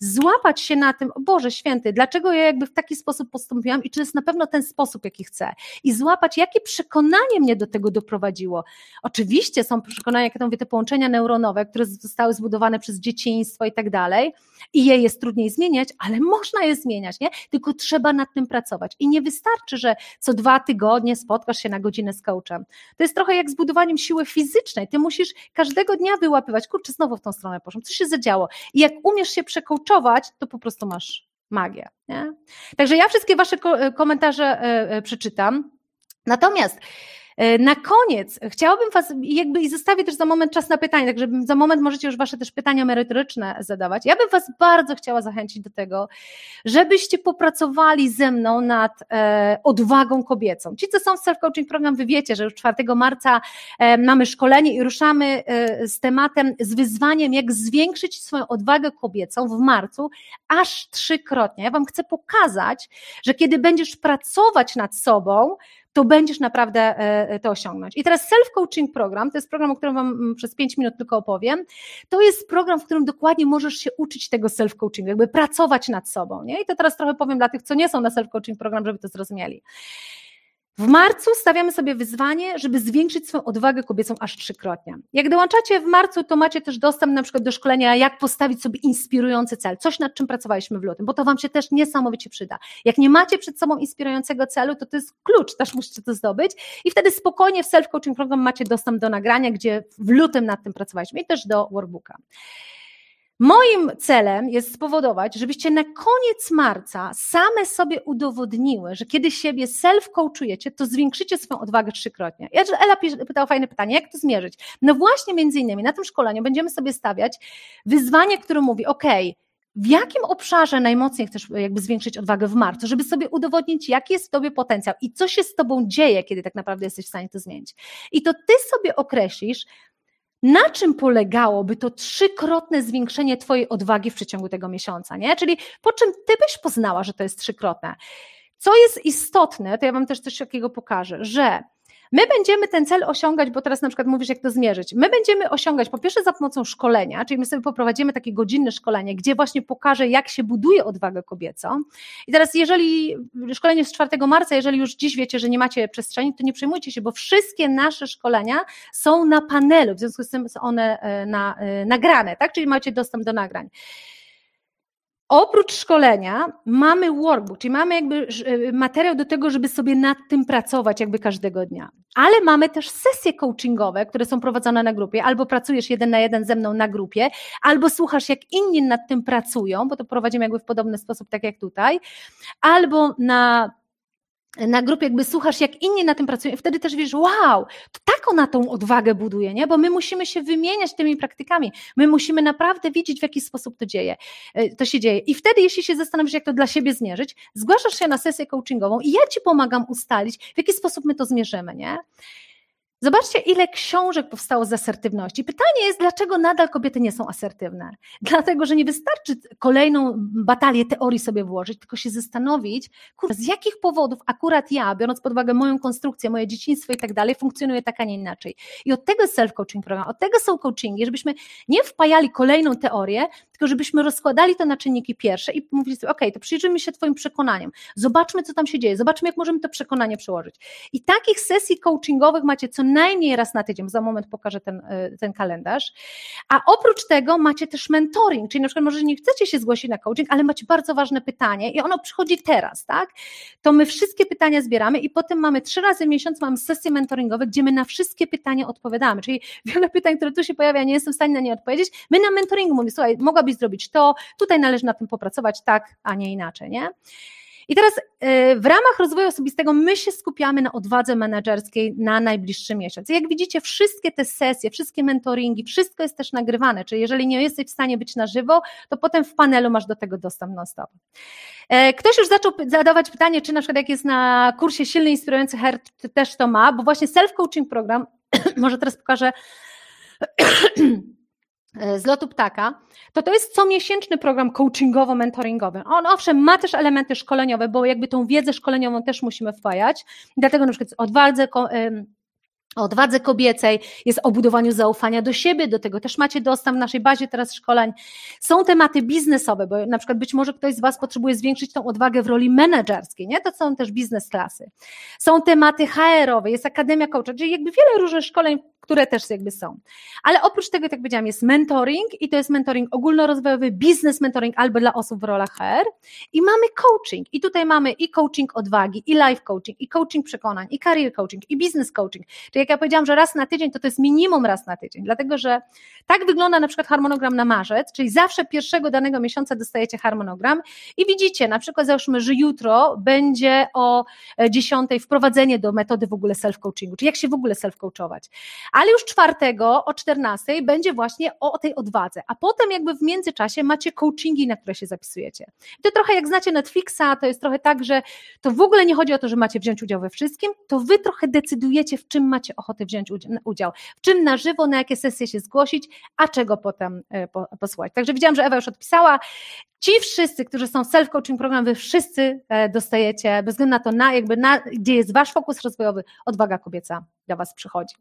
złapać się na tym, o Boże święty, dlaczego ja jakby w taki sposób postąpiłam i czy to jest na pewno ten sposób, jaki chcę. I złapać, jakie przekonanie mnie do tego doprowadziło. Oczywiście są przekonania, jak ja mówię, te połączenia neuronowe, które zostały zbudowane przez dzieciństwo i tak dalej i je jest trudniej zmieniać, ale można je zmieniać, nie? Tylko trzeba nad tym pracować. I nie wystarczy, że co dwa tygodnie spotkasz się na godzinę z coachem. To jest trochę jak z budowaniem siły fizycznej. Ty musisz każdego dnia wyłapywać, kurczę, znowu w tą stronę poszłam, co się zadziało. I jak umiesz się to po prostu masz magię. Nie? Także ja wszystkie Wasze komentarze e, e, przeczytam. Natomiast na koniec chciałabym Was jakby i zostawię też za moment czas na pytania, także za moment możecie już Wasze też pytania merytoryczne zadawać. Ja bym Was bardzo chciała zachęcić do tego, żebyście popracowali ze mną nad e, odwagą kobiecą. Ci, co są w self-coaching program, Wy wiecie, że już 4 marca e, mamy szkolenie i ruszamy e, z tematem, z wyzwaniem, jak zwiększyć swoją odwagę kobiecą w marcu aż trzykrotnie. Ja Wam chcę pokazać, że kiedy będziesz pracować nad sobą, to będziesz naprawdę e, to osiągnąć. I teraz self-coaching program, to jest program, o którym Wam mm, przez 5 minut tylko opowiem, to jest program, w którym dokładnie możesz się uczyć tego self-coachingu, jakby pracować nad sobą. Nie? I to teraz trochę powiem dla tych, co nie są na self-coaching program, żeby to zrozumieli. W marcu stawiamy sobie wyzwanie, żeby zwiększyć swoją odwagę kobiecą aż trzykrotnie. Jak dołączacie w marcu, to macie też dostęp na przykład do szkolenia, jak postawić sobie inspirujący cel, coś nad czym pracowaliśmy w lutym, bo to Wam się też niesamowicie przyda. Jak nie macie przed sobą inspirującego celu, to to jest klucz, też musicie to zdobyć i wtedy spokojnie w self-coaching program macie dostęp do nagrania, gdzie w lutym nad tym pracowaliśmy i też do workbooka. Moim celem jest spowodować, żebyście na koniec marca same sobie udowodniły, że kiedy siebie self-coachujecie, to zwiększycie swoją odwagę trzykrotnie. Ja, Ela pytała fajne pytanie, jak to zmierzyć? No właśnie między innymi na tym szkoleniu będziemy sobie stawiać wyzwanie, które mówi, ok, w jakim obszarze najmocniej chcesz jakby zwiększyć odwagę w marcu, żeby sobie udowodnić, jaki jest w tobie potencjał i co się z tobą dzieje, kiedy tak naprawdę jesteś w stanie to zmienić. I to ty sobie określisz, na czym polegałoby to trzykrotne zwiększenie Twojej odwagi w przeciągu tego miesiąca, nie? Czyli po czym Ty byś poznała, że to jest trzykrotne. Co jest istotne, to ja Wam też coś takiego pokażę, że My będziemy ten cel osiągać, bo teraz na przykład mówisz, jak to zmierzyć. My będziemy osiągać po pierwsze za pomocą szkolenia, czyli my sobie poprowadzimy takie godzinne szkolenie, gdzie właśnie pokażę, jak się buduje odwagę kobiecą. I teraz, jeżeli szkolenie z 4 marca, jeżeli już dziś wiecie, że nie macie przestrzeni, to nie przejmujcie się, bo wszystkie nasze szkolenia są na panelu, w związku z tym są one e, na, e, nagrane, tak? Czyli macie dostęp do nagrań. Oprócz szkolenia mamy workbook, czyli mamy jakby e, materiał do tego, żeby sobie nad tym pracować jakby każdego dnia. Ale mamy też sesje coachingowe, które są prowadzone na grupie, albo pracujesz jeden na jeden ze mną na grupie, albo słuchasz jak inni nad tym pracują, bo to prowadzimy jakby w podobny sposób, tak jak tutaj, albo na na grupie jakby słuchasz, jak inni na tym pracują, i wtedy też wiesz, wow, to tak ona tą odwagę buduje, nie? Bo my musimy się wymieniać tymi praktykami. My musimy naprawdę widzieć, w jaki sposób to dzieje, e, to się dzieje. I wtedy, jeśli się zastanowisz, jak to dla siebie zmierzyć, zgłaszasz się na sesję coachingową i ja ci pomagam ustalić, w jaki sposób my to zmierzymy, nie? Zobaczcie, ile książek powstało z asertywności. Pytanie jest, dlaczego nadal kobiety nie są asertywne? Dlatego, że nie wystarczy kolejną batalię teorii sobie włożyć, tylko się zastanowić, kurwa, z jakich powodów akurat ja, biorąc pod uwagę moją konstrukcję, moje dzieciństwo i tak dalej, funkcjonuję tak, a nie inaczej. I od tego jest self-coaching program, od tego są coachingi, żebyśmy nie wpajali kolejną teorię, tylko żebyśmy rozkładali to na czynniki pierwsze i mówili sobie, ok, to przyjrzyjmy się Twoim przekonaniom, zobaczmy, co tam się dzieje, zobaczmy, jak możemy to przekonanie przełożyć. I takich sesji coachingowych macie co najmniej raz na tydzień, za moment pokażę ten, y, ten kalendarz. A oprócz tego macie też mentoring, czyli na przykład może nie chcecie się zgłosić na coaching, ale macie bardzo ważne pytanie i ono przychodzi teraz, tak? To my wszystkie pytania zbieramy i potem mamy trzy razy w miesiąc mamy sesje mentoringowe, gdzie my na wszystkie pytania odpowiadamy. Czyli wiele pytań, które tu się pojawia, nie jestem w stanie na nie odpowiedzieć. My na mentoringu mówimy, słuchaj, mogłabyś zrobić to, tutaj należy na tym popracować tak, a nie inaczej, nie? I teraz e, w ramach rozwoju osobistego my się skupiamy na odwadze menedżerskiej na najbliższy miesiąc. Jak widzicie, wszystkie te sesje, wszystkie mentoringi, wszystko jest też nagrywane, czyli jeżeli nie jesteś w stanie być na żywo, to potem w panelu masz do tego dostęp non-stop. E, ktoś już zaczął zadawać pytanie, czy na przykład jak jest na kursie Silny Inspirujący Her, też to ma, bo właśnie self-coaching program, [CLEARS THROAT] może teraz pokażę [CLEARS THROAT] z lotu ptaka, to to jest comiesięczny program coachingowo-mentoringowy. On owszem ma też elementy szkoleniowe, bo jakby tą wiedzę szkoleniową też musimy wpajać. Dlatego na przykład odwadze o odwadze kobiecej, jest o budowaniu zaufania do siebie, do tego też macie dostęp w naszej bazie teraz szkoleń. Są tematy biznesowe, bo na przykład być może ktoś z Was potrzebuje zwiększyć tą odwagę w roli menedżerskiej, nie? To są też biznes klasy. Są tematy HR-owe, jest Akademia Coacha, czyli jakby wiele różnych szkoleń, które też jakby są. Ale oprócz tego, tak jak powiedziałam, jest mentoring i to jest mentoring ogólnorozwojowy, biznes mentoring albo dla osób w rolach HR i mamy coaching. I tutaj mamy i coaching odwagi, i life coaching, i coaching przekonań, i career coaching, i business coaching, czyli jak ja powiedziałam, że raz na tydzień, to to jest minimum raz na tydzień, dlatego że tak wygląda na przykład harmonogram na marzec, czyli zawsze pierwszego danego miesiąca dostajecie harmonogram. I widzicie, na przykład załóżmy, że jutro będzie o 10 e, wprowadzenie do metody w ogóle self-coachingu, czyli jak się w ogóle self-coachować. Ale już czwartego o 14 będzie właśnie o tej odwadze, a potem jakby w międzyczasie macie coachingi, na które się zapisujecie. To trochę jak znacie Netflixa, to jest trochę tak, że to w ogóle nie chodzi o to, że macie wziąć udział we wszystkim, to wy trochę decydujecie, w czym macie ochotę wziąć udział, w czym na żywo, na jakie sesje się zgłosić, a czego potem e, posłuchać. Także widziałam, że Ewa już odpisała. Ci wszyscy, którzy są self-coaching program, wy wszyscy e, dostajecie, bez względu na to, na, jakby na, gdzie jest wasz fokus rozwojowy, odwaga kobieca do was przychodzi.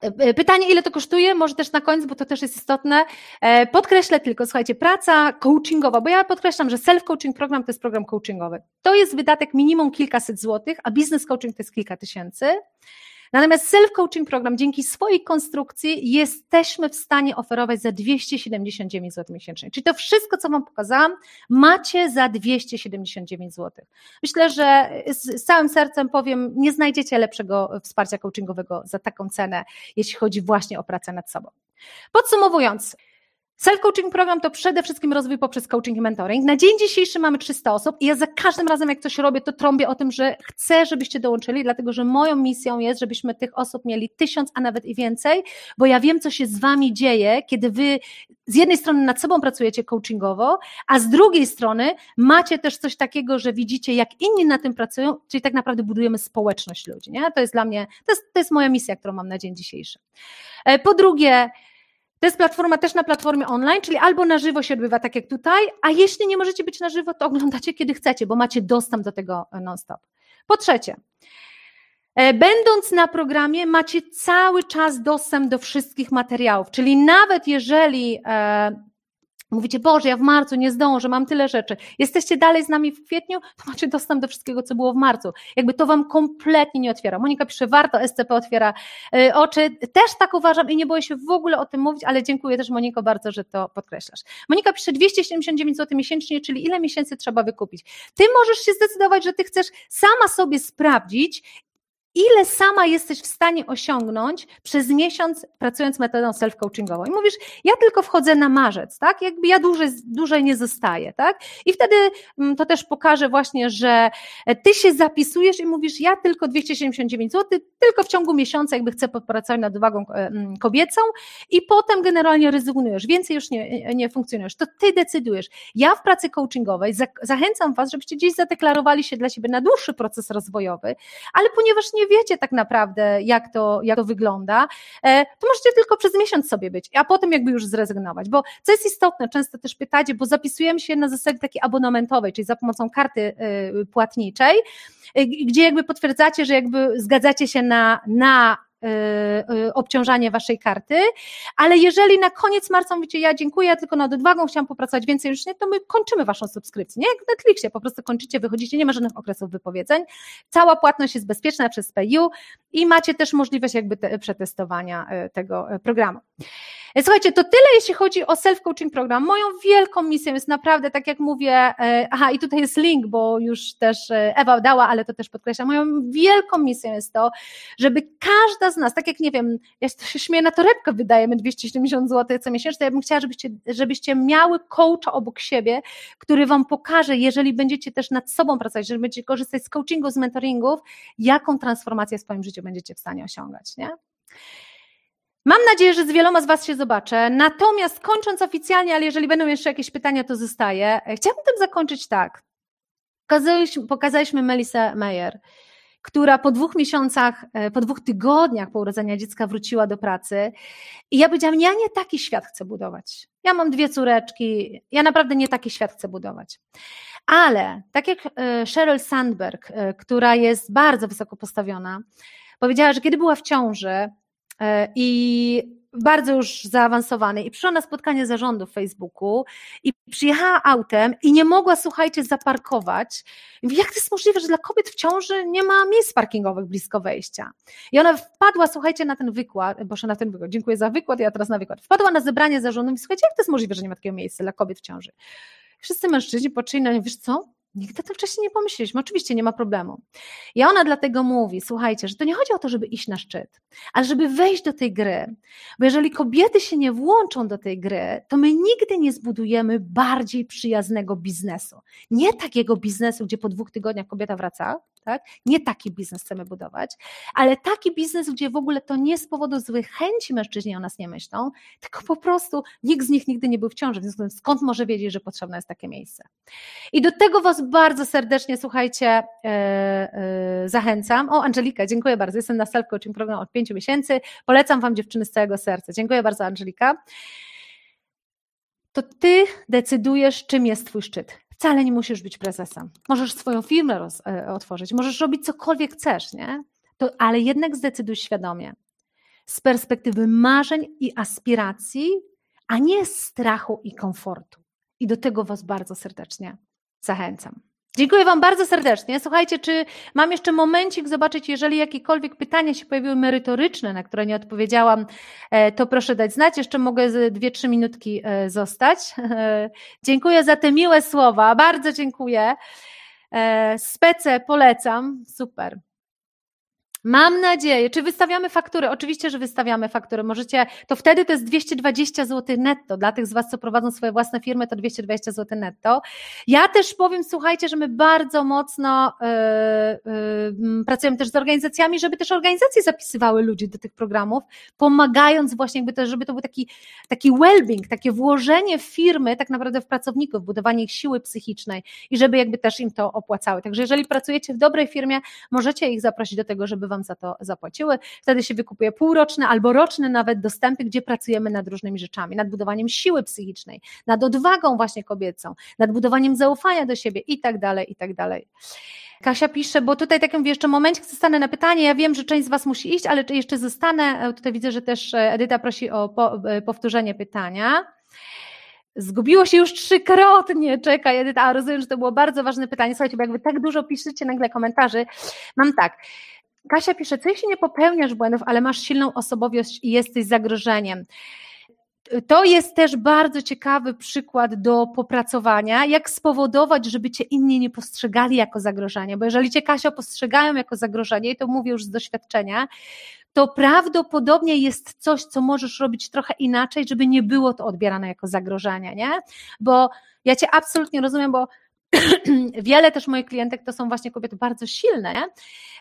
E, pytanie, ile to kosztuje? Może też na koniec, bo to też jest istotne. Podkreślę tylko, słuchajcie, praca coachingowa, bo ja podkreślam, że self-coaching program to jest program coachingowy. To jest wydatek minimum kilkaset złotych, a business coaching to jest kilka tysięcy. Natomiast self-coaching program dzięki swojej konstrukcji jesteśmy w stanie oferować za 279 zł miesięcznie. Czyli to wszystko, co Wam pokazałam, macie za 279 zł. Myślę, że z, całym sercem powiem, nie znajdziecie lepszego wsparcia coachingowego za taką cenę, jeśli chodzi właśnie o pracę nad sobą. Podsumowując, Self-coaching program to przede wszystkim rozwój poprzez coaching i mentoring. Na dzień dzisiejszy mamy 300 osób i ja za każdym razem, jak coś robię, to trąbię o tym, że chcę, żebyście dołączyli, dlatego że moją misją jest, żebyśmy tych osób mieli tysiąc, a nawet i więcej, bo ja wiem, co się z wami dzieje, kiedy wy z jednej strony nad sobą pracujecie coachingowo, a z drugiej strony macie też coś takiego, że widzicie, jak inni na tym pracują, czyli tak naprawdę budujemy społeczność ludzi. Nie? To jest dla mnie, to jest, to jest moja misja, którą mam na dzień dzisiejszy. E, po drugie, to jest platforma też na platformie online, czyli albo na żywo się odbywa tak jak tutaj, a jeśli nie możecie być na żywo, to oglądacie kiedy chcecie, bo macie dostęp do tego non-stop. Po trzecie, e, Będąc na programie, macie cały czas dostęp do wszystkich materiałów, czyli nawet jeżeli e, Mówicie, Boże, ja w marcu nie zdążę, mam tyle rzeczy. Jesteście dalej z nami w kwietniu, to macie dostęp do wszystkiego, co było w marcu. Jakby to wam kompletnie nie otwiera. Monika pisze, warto, SCP otwiera y, oczy. Też tak uważam i nie boję się w ogóle o tym mówić, ale dziękuję też Moniko bardzo, że to podkreślasz. Monika pisze 279 zł miesięcznie, czyli ile miesięcy trzeba wykupić. Ty możesz się zdecydować, że ty chcesz sama sobie sprawdzić, ile sama jesteś w stanie osiągnąć przez miesiąc pracując metodą self-coachingową. I mówisz, ja tylko wchodzę na marzec, tak? Jakby ja dłużej, dłużej nie zostaję, tak? I wtedy mm, to też pokaże właśnie, że ty się zapisujesz i mówisz, ja tylko 279 zł, tylko w ciągu miesiąca jakby chcę popracować nad uwagą e, mm, kobiecą i potem generalnie rezygnujesz, więcej już nie, nie funkcjonujesz. To ty decydujesz. Ja w pracy coachingowej zachęcam was, żebyście gdzieś zadeklarowali się dla siebie na dłuższy proces rozwojowy, ale ponieważ nie wiecie tak naprawdę, jak to, jak to wygląda, e, to możecie tylko przez miesiąc sobie być, a potem jakby już zrezygnować. Bo co jest istotne, często też pytacie, bo zapisujemy się na zasadzie takiej abonamentowej, czyli za pomocą karty e, płatniczej, e, gdzie jakby potwierdzacie, że jakby zgadzacie się na, na obciążanie waszej karty, ale jeżeli na koniec marca mówicie, ja dziękuję, ja tylko nad odwagą chciałam popracować więcej już nie, to my kończymy waszą subskrypcję, nie? Jak w Netflixie, po prostu kończycie, wychodzicie, nie ma żadnych okresów wypowiedzeń, cała płatność jest bezpieczna przez PayU i macie też możliwość jakby te, przetestowania tego programu. Słuchajcie, to tyle, jeśli chodzi o self-coaching program. Moją wielką misją jest naprawdę, tak jak mówię, e, aha, i tutaj jest link, bo już też e, Ewa dała, ale to też podkreślam, moją wielką misją jest to, żeby każda z nas, tak jak nie wiem, ja się śmieję na torebkę, wydajemy 270 zł co miesięcznie, ja bym chciała, żebyście, żebyście miały coacha obok siebie, który wam pokaże, jeżeli będziecie też nad sobą pracować, że będziecie korzystać z coachingu, z mentoringów, jaką transformację w swoim życiu będziecie w stanie osiągać, nie? Mam nadzieję, że z wieloma z Was się zobaczę. Natomiast kończąc oficjalnie, ale jeżeli będą jeszcze jakieś pytania, to zostaje. Chciałabym tym zakończyć tak. Pokazaliśmy, pokazaliśmy Melisę Meyer, która po dwóch miesiącach, e, po dwóch tygodniach po urodzenia dziecka wróciła do pracy. I ja powiedziałam, ja nie taki świat chcę budować. Ja mam dwie córeczki, ja naprawdę nie taki świat chcę budować. Ale tak jak e, Sheryl Sandberg, e, która jest bardzo wysoko postawiona, powiedziała, że kiedy była w ciąży, i bardzo już zaawansowany i przyszła na spotkanie zarządu w Facebooku i przyjechała autem i nie mogła, słuchajcie, zaparkować. Mówi, jak to jest możliwe, że dla kobiet w ciąży nie ma miejsc parkingowych blisko wejścia? I ona wpadła, słuchajcie, na ten wykład, boże, na ten wykład, dziękuję za wykład, ja teraz na wykład. Wpadła na zebranie zarządu i słuchajcie, jak to jest możliwe, że nie ma takiego miejsca dla kobiet w ciąży? Wszyscy mężczyźni patrzyli na nią, wiesz co, Nigdy tak wcześniej nie pomyśleliśmy. Oczywiście nie ma problemu. I ona dlatego mówi: słuchajcie, że to nie chodzi o to, żeby iść na szczyt, ale żeby wejść do tej gry. Bo jeżeli kobiety się nie włączą do tej gry, to my nigdy nie zbudujemy bardziej przyjaznego biznesu. Nie takiego biznesu, gdzie po dwóch tygodniach kobieta wraca, tak? Nie taki biznes chcemy budować, ale taki biznes, gdzie w ogóle to nie z powodu złych chęci mężczyźni o nas nie myślą, tylko po prostu nikt z nich nigdy nie był w ciąży, więc skąd może wiedzieć, że potrzebne jest takie miejsce. I do tego Was bardzo serdecznie, słuchajcie, yy, yy, zachęcam. O, Angelika, dziękuję bardzo. Jestem na self-coaching program od pięciu miesięcy. Polecam Wam dziewczyny z całego serca. Dziękuję bardzo, Angelika. To Ty decydujesz, czym jest Twój szczyt. Wcale nie musisz być prezesem. Możesz swoją firmę roz, e, otworzyć, możesz robić cokolwiek chcesz, nie? To, ale jednak zdecyduj świadomie. Z perspektywy marzeń i aspiracji, a nie strachu i komfortu. I do tego Was bardzo serdecznie zachęcam. Dziękuję Wam bardzo serdecznie. Słuchajcie, czy mam jeszcze momencik zobaczyć, jeżeli jakiekolwiek pytania się pojawiły merytoryczne, na które nie odpowiedziałam, e, to proszę dać znać. Jeszcze mogę dwie, trzy minutki e, zostać. [LAUGHS] Dziękuję za te miłe słowa. Bardzo dziękuję. E, spece polecam. Super. Mam nadzieję. Czy wystawiamy faktury? Oczywiście, że wystawiamy faktury. Możecie, to wtedy to jest 220 zł netto. Dla tych z Was, co prowadzą swoje własne firmy, to 220 zł netto. Ja też powiem, słuchajcie, że my bardzo mocno yy, yy, pracujemy też z organizacjami, żeby też organizacje zapisywały ludzi do tych programów, pomagając właśnie, jakby to, żeby to był taki, taki well-being, takie włożenie firmy tak naprawdę w pracowników, budowanie ich siły psychicznej i żeby jakby też im to opłacały. Także jeżeli pracujecie w dobrej firmie, możecie ich zaprosić do tego, żeby Wam Wam za to zapłaciły. Wtedy się wykupuje półroczne albo roczne nawet dostępy, gdzie pracujemy nad różnymi rzeczami, nad budowaniem siły psychicznej, nad odwagą właśnie kobiecą, nad budowaniem zaufania do siebie i tak dalej, i tak dalej. Kasia pisze, bo tutaj tak mówię, jeszcze momencie zostanę na pytanie. Ja wiem, że część z Was musi iść, ale jeszcze zostanę. Tutaj widzę, że też Edyta prosi o powtórzenie pytania. Zgubiło się już trzykrotnie, czekaj Edyta, a rozumiem, że to było bardzo ważne pytanie. Słuchajcie, bo jakby tak dużo piszecie nagle komentarzy. Mam tak, Kasia pisze, co jeśli nie popełniasz błędów, ale masz silną osobowość i jesteś zagrożeniem? To jest też bardzo ciekawy przykład do popracowania, jak spowodować, żeby cię inni nie postrzegali jako zagrożenie, bo jeżeli cię Kasia postrzegają jako zagrożenie, i to mówię już z doświadczenia, to prawdopodobnie jest coś, co możesz robić trochę inaczej, żeby nie było to odbierane jako zagrożenie, nie? Bo ja cię absolutnie rozumiem, bo [CLEARS THROAT] wiele też moich klientek to są właśnie kobiety bardzo silne,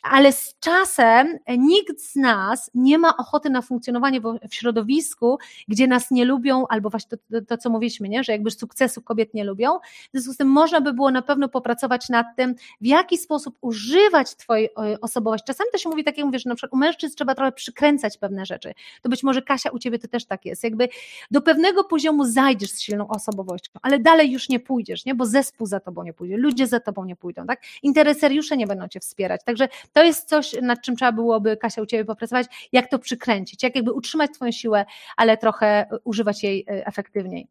ale z czasem nikt z nas nie ma ochoty na funkcjonowanie w środowisku, gdzie nas nie lubią, albo właśnie to, to, to co mówiliśmy, nie? że jakby sukcesu kobiet nie lubią. W związku z tym można by było na pewno popracować nad tym, w jaki sposób używać Twojej osobowości. Czasami to się mówi tak, jak mówisz, że na przykład u mężczyzn trzeba trochę przykręcać pewne rzeczy. To być może Kasia, u Ciebie to też tak jest. Jakby do pewnego poziomu zajdziesz z silną osobowością, ale dalej już nie pójdziesz, nie? bo zespół za Tobą tobą nie pójdzie, ludzie za tobą nie pójdą, tak? Interesariusze nie będą cię wspierać. Także to jest coś, nad czym trzeba byłoby, Kasia, u ciebie popracować, jak to przykręcić, jak jakby utrzymać twoją siłę, ale trochę używać jej e, efektywniej.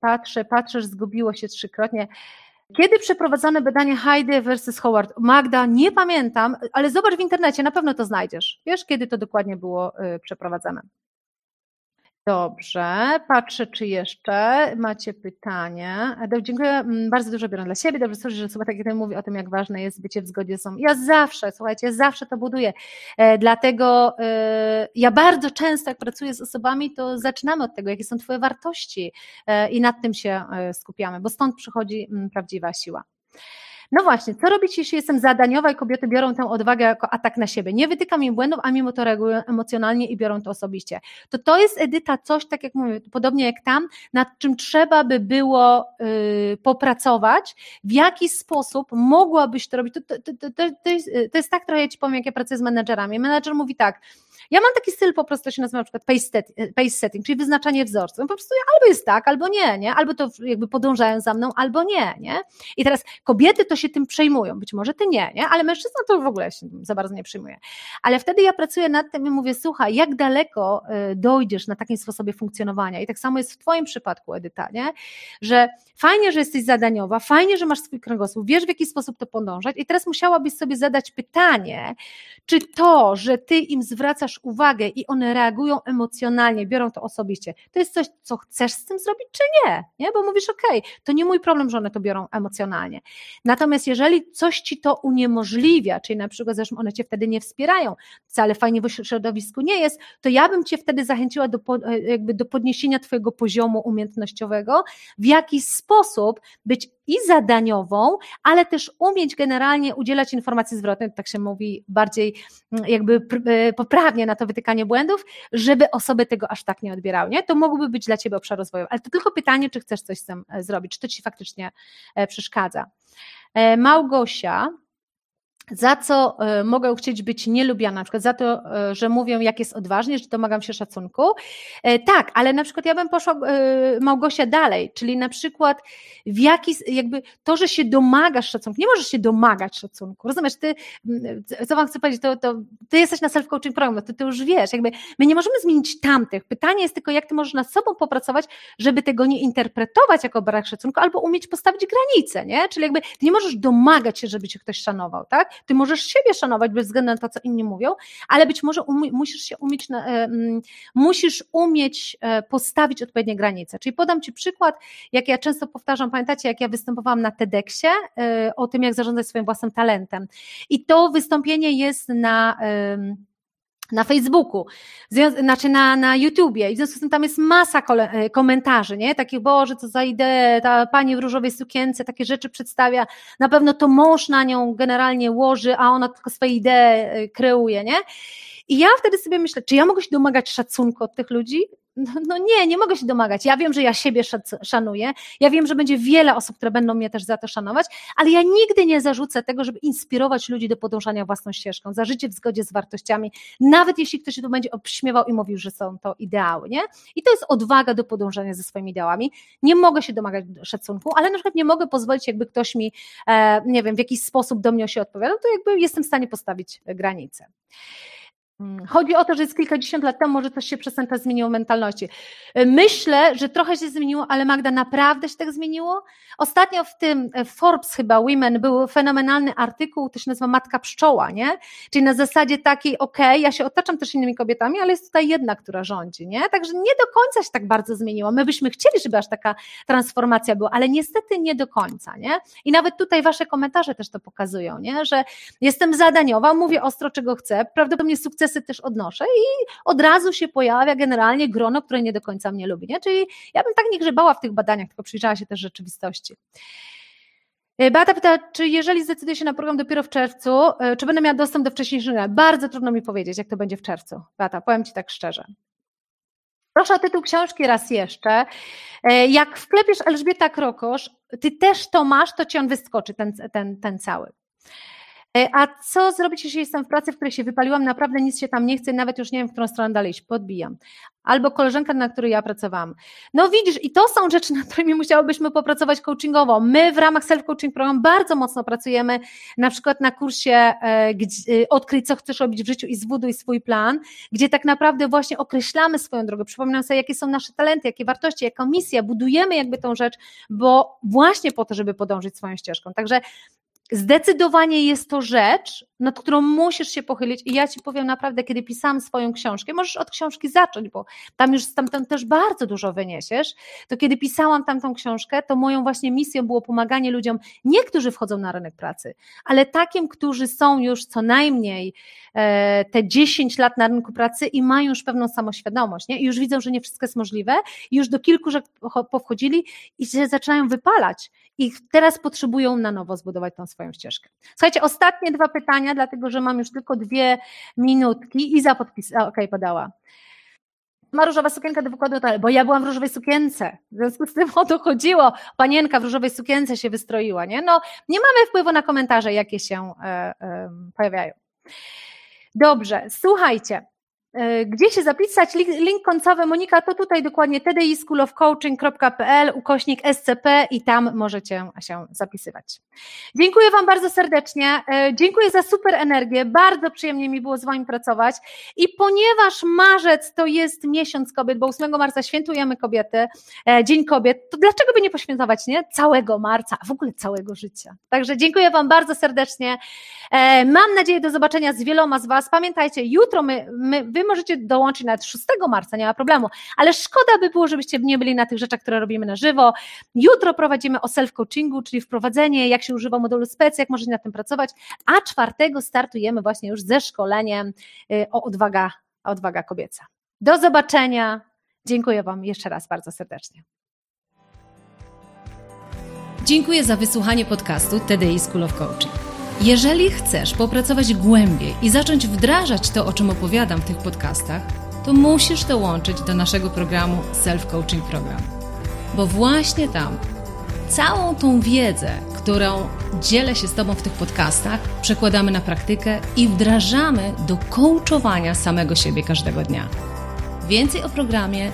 Patrzę, patrzę, zgubiło się trzykrotnie. Kiedy przeprowadzone badanie Heidi versus Howard? Magda, nie pamiętam, ale zobacz w internecie, na pewno to znajdziesz. Wiesz, kiedy to dokładnie było y, przeprowadzone? Dobrze, patrzę, czy jeszcze macie pytanie. Dziękuję, mm, bardzo dużo biorę dla siebie. Dobrze słyszę, że Suba tak jak mówi o tym, jak ważne jest bycie w zgodzie sobą. Ja zawsze, słuchajcie, ja zawsze to buduję. E, dlatego e, ja bardzo często, jak pracuję z osobami, to zaczynamy od tego, jakie są Twoje wartości e, i nad tym się skupiamy, bo stąd przychodzi mm, prawdziwa siła. No właśnie, co robić, jeśli jestem zadaniowa i kobiety biorą tę odwagę jako atak na siebie? Nie wytykam im błędów, a mimo to reagują emocjonalnie i biorą to osobiście. To to jest, Edyta, coś, tak jak mówię, podobnie jak tam, nad czym trzeba by było yy, popracować, w jaki sposób mogłabyś to robić. To, to, to, to, jest, to jest tak trochę, ja Ci powiem, jak ja pracuję z menedżerami. Menedżer mówi tak, ja mam taki styl po prostu, się nazywa na przykład pace, set, pace setting, czyli wyznaczanie wzorców. Po prostu albo jest tak, albo nie, nie? Albo to jakby podążają za mną, albo nie, nie? I teraz kobiety to się tym przejmują, być może ty nie, nie? Ale mężczyzna to w ogóle się za bardzo nie przejmuje. Ale wtedy ja pracuję nad tym i mówię, słuchaj, jak daleko y, dojdziesz na takim sposobie funkcjonowania i tak samo jest w twoim przypadku, Edyta, nie? Że fajnie, że jesteś zadaniowa, fajnie, że masz swój kręgosłup, wiesz w jaki sposób to podążać i teraz musiałabyś sobie zadać pytanie, czy to, że ty im zwracasz uwagę i one reagują emocjonalnie, biorą to osobiście, to jest coś, co chcesz z tym zrobić, czy nie? nie? Bo mówisz, okej, okay, to nie mój problem, że one to biorą emocjonalnie. Natomiast jeżeli coś ci to uniemożliwia, czyli na przykład zresztą one cię wtedy nie wspierają, wcale fajnie w środowisku nie jest, to ja bym cię wtedy zachęciła do, jakby do podniesienia twojego poziomu umiejętnościowego, w jaki sposób być i zadaniową, ale też umieć generalnie udzielać informacji zwrotnej, tak się mówi bardziej mm, jakby e, poprawnie na to wytykanie błędów, żeby osoby tego aż tak nie odbierały. Nie? To mógłby być dla Ciebie obszar rozwoju, ale to tylko pytanie, czy chcesz coś z tym e, zrobić, czy to Ci faktycznie e, przeszkadza. Małgosia za co e, mogę chcieć być nielubiana, na przykład za to, e, że mówią, jak jest odważnie, że domagam się szacunku. E, tak, ale na przykład ja bym poszła Małgosia dalej, czyli na przykład w jaki, jakby to, że się domagasz szacunku, nie możesz się domagać szacunku, rozumiesz, ty, co wam chcę powiedzieć, to, to ty jesteś na self-coaching program, to ty już wiesz, jakby my nie możemy zmienić tamtych, pytanie jest tylko, jak ty możesz nad sobą popracować, żeby tego nie interpretować jako brak szacunku, albo umieć postawić granice, nie, czyli jakby ty nie możesz domagać się, żeby cię ktoś szanował, tak, ty możesz siebie szanować bez względu na to, co inni mówią, ale być może um, musisz się umieć, e, musisz umieć e, postawić odpowiednie granice. Czyli podam Ci przykład, jak ja często powtarzam, pamiętacie, jak ja występowałam na TEDxie e, o tym, jak zarządzać swoim własnym talentem. I to wystąpienie jest na na Facebooku, znaczy na, na YouTubie i w związku z tym tam jest masa e, komentarzy, nie? Takich, Boże, co za ideę, ta pani w różowej sukience takie rzeczy przedstawia, na pewno to mąż na nią generalnie łoży, a ona tylko swoje idee e, kreuje, nie? I ja wtedy sobie myślę, czy ja mogę się domagać szacunku od tych ludzi? No, no, nie, nie mogę się domagać. Ja wiem, że ja siebie szanuję, ja wiem, że będzie wiele osób, które będą mnie też za to szanować, ale ja nigdy nie zarzucę tego, żeby inspirować ludzi do podążania własną ścieżką, za życie w zgodzie z wartościami, nawet jeśli ktoś tu będzie obśmiewał i mówił, że są to ideały, nie? I to jest odwaga do podążania ze swoimi ideałami. Nie mogę się domagać szacunku, ale na przykład nie mogę pozwolić, jakby ktoś mi, e, nie wiem, w jakiś sposób do mnie się odpowiadał, to jakby jestem w stanie postawić granice. Mm, chodzi o to, że jest kilkadziesiąt lat temu może coś się przez ten czas zmieniło w mentalności. Y, myślę, że trochę się zmieniło, ale Magda, naprawdę się tak zmieniło? Ostatnio w tym e, Forbes chyba Women był fenomenalny artykuł, to się nazywa Matka Pszczoła, nie? Czyli na zasadzie takiej, okej, okay, ja się otaczam też innymi kobietami, ale jest tutaj jedna, która rządzi, nie? Także nie do końca się tak bardzo zmieniło. My byśmy chcieli, żeby aż taka transformacja była, ale niestety nie do końca, nie? I nawet tutaj wasze komentarze też to pokazują, nie? Że jestem zadaniowa, mówię ostro, czego chcę, prawdopodobnie sukces sukcesy też odnoszę i od razu się pojawia generalnie grono, które nie do końca mnie lubi. Nie? Czyli ja bym tak nie grzebała w tych badaniach, tylko przyjrzała się też rzeczywistości. E, Beata pyta, czy jeżeli zdecyduję się na program dopiero w czerwcu, e, czy będę miała dostęp do wcześniejszego? Bardzo trudno mi powiedzieć, jak to będzie w czerwcu. Beata, powiem Ci tak szczerze. Proszę o tytuł książki raz jeszcze. E, jak wklepiesz Elżbieta Krokosz, ty też to masz, to ci on wyskoczy, ten, ten, ten cały. E, a co zrobić, jeśli jestem w pracy, w której się wypaliłam, naprawdę nic się tam nie chce, nawet już nie wiem, w którą stronę dalej iść, podbijam. Albo koleżanka, na której ja pracowałam. No widzisz, i to są rzeczy, nad którymi musiałybyśmy popracować coachingowo. My w ramach self-coaching program bardzo mocno pracujemy, na przykład na kursie e, gdzie, e, Odkryj, co chcesz robić w życiu i zbuduj swój plan, gdzie tak naprawdę właśnie określamy swoją drogę, przypominam sobie, jakie są nasze talenty, jakie wartości, jaka misja, budujemy jakby tą rzecz, bo właśnie po to, żeby podążyć swoją ścieżką. Także Zdecydowanie jest to rzecz, nad którą musisz się pochylić. I ja Ci powiem naprawdę, kiedy pisałam swoją książkę, możesz od książki zacząć, bo tam już stamtąd też bardzo dużo wyniesiesz, to kiedy pisałam tamtą książkę, to moją właśnie misją było pomaganie ludziom, nie którzy wchodzą na rynek pracy, ale takim, którzy są już co najmniej e, te 10 lat na rynku pracy i mają już pewną samoświadomość, nie? i już widzą, że nie wszystko jest możliwe. I już do kilku rzeczy powchodzili i się zaczynają wypalać. I teraz potrzebują na nowo zbudować tą swoją ścieżkę. Słuchajcie, ostatnie dwa pytania, dlatego że mam już tylko dwie minutki. Iza podpis, okej, okay, podała. Ma różowa sukienka do wykładu, bo ja byłam w różowej sukience. W związku z tym o to chodziło. Panienka w różowej sukience się wystroiła, nie? No, nie mamy wpływu na komentarze, jakie się e, e, pojawiają. Dobrze, słuchajcie. E, gdzie się zapisać? Link końcowy Monika to tutaj dokładnie tdischoolofcoaching.pl ukośnik SCP i tam możecie się zapisywać. Dziękuję Wam bardzo serdecznie. E, dziękuję za super energię. Bardzo przyjemnie mi było z Wami pracować. I ponieważ marzec to jest miesiąc kobiet, bo 8 marca świętujemy kobiety, e, Dzień Kobiet, to dlaczego by nie poświętować nie? całego marca, a w ogóle całego życia? Także dziękuję Wam bardzo serdecznie. Mam nadzieję do zobaczenia z wieloma z Was. Pamiętajcie, jutro my, my wy możecie dołączyć nawet 6 marca, nie ma problemu, ale szkoda by było, żebyście nie byli na tych rzeczach, które robimy na żywo. Jutro prowadzimy o self-coachingu, czyli wprowadzenie, jak się używa modulu spec, jak możecie nad tym pracować, a czwartego startujemy właśnie już ze szkoleniem y, o odwaga, odwaga kobieca. Do zobaczenia. Dziękuję Wam jeszcze raz bardzo serdecznie. Dziękuję za wysłuchanie podcastu TDI School of Coaching. Jeżeli chcesz popracować głębiej i zacząć wdrażać to, o czym opowiadam w tych podcastach, to musisz dołączyć do naszego programu Self Coaching Program. Bo właśnie tam całą tą wiedzę, którą dzielę się z Tobą w tych podcastach, przekładamy na praktykę i wdrażamy do coachowania samego siebie każdego dnia. Więcej o programie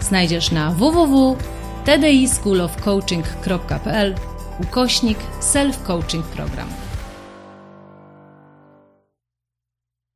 znajdziesz na www.tdischoolofcoaching.pl ukośnik Self Coaching Program.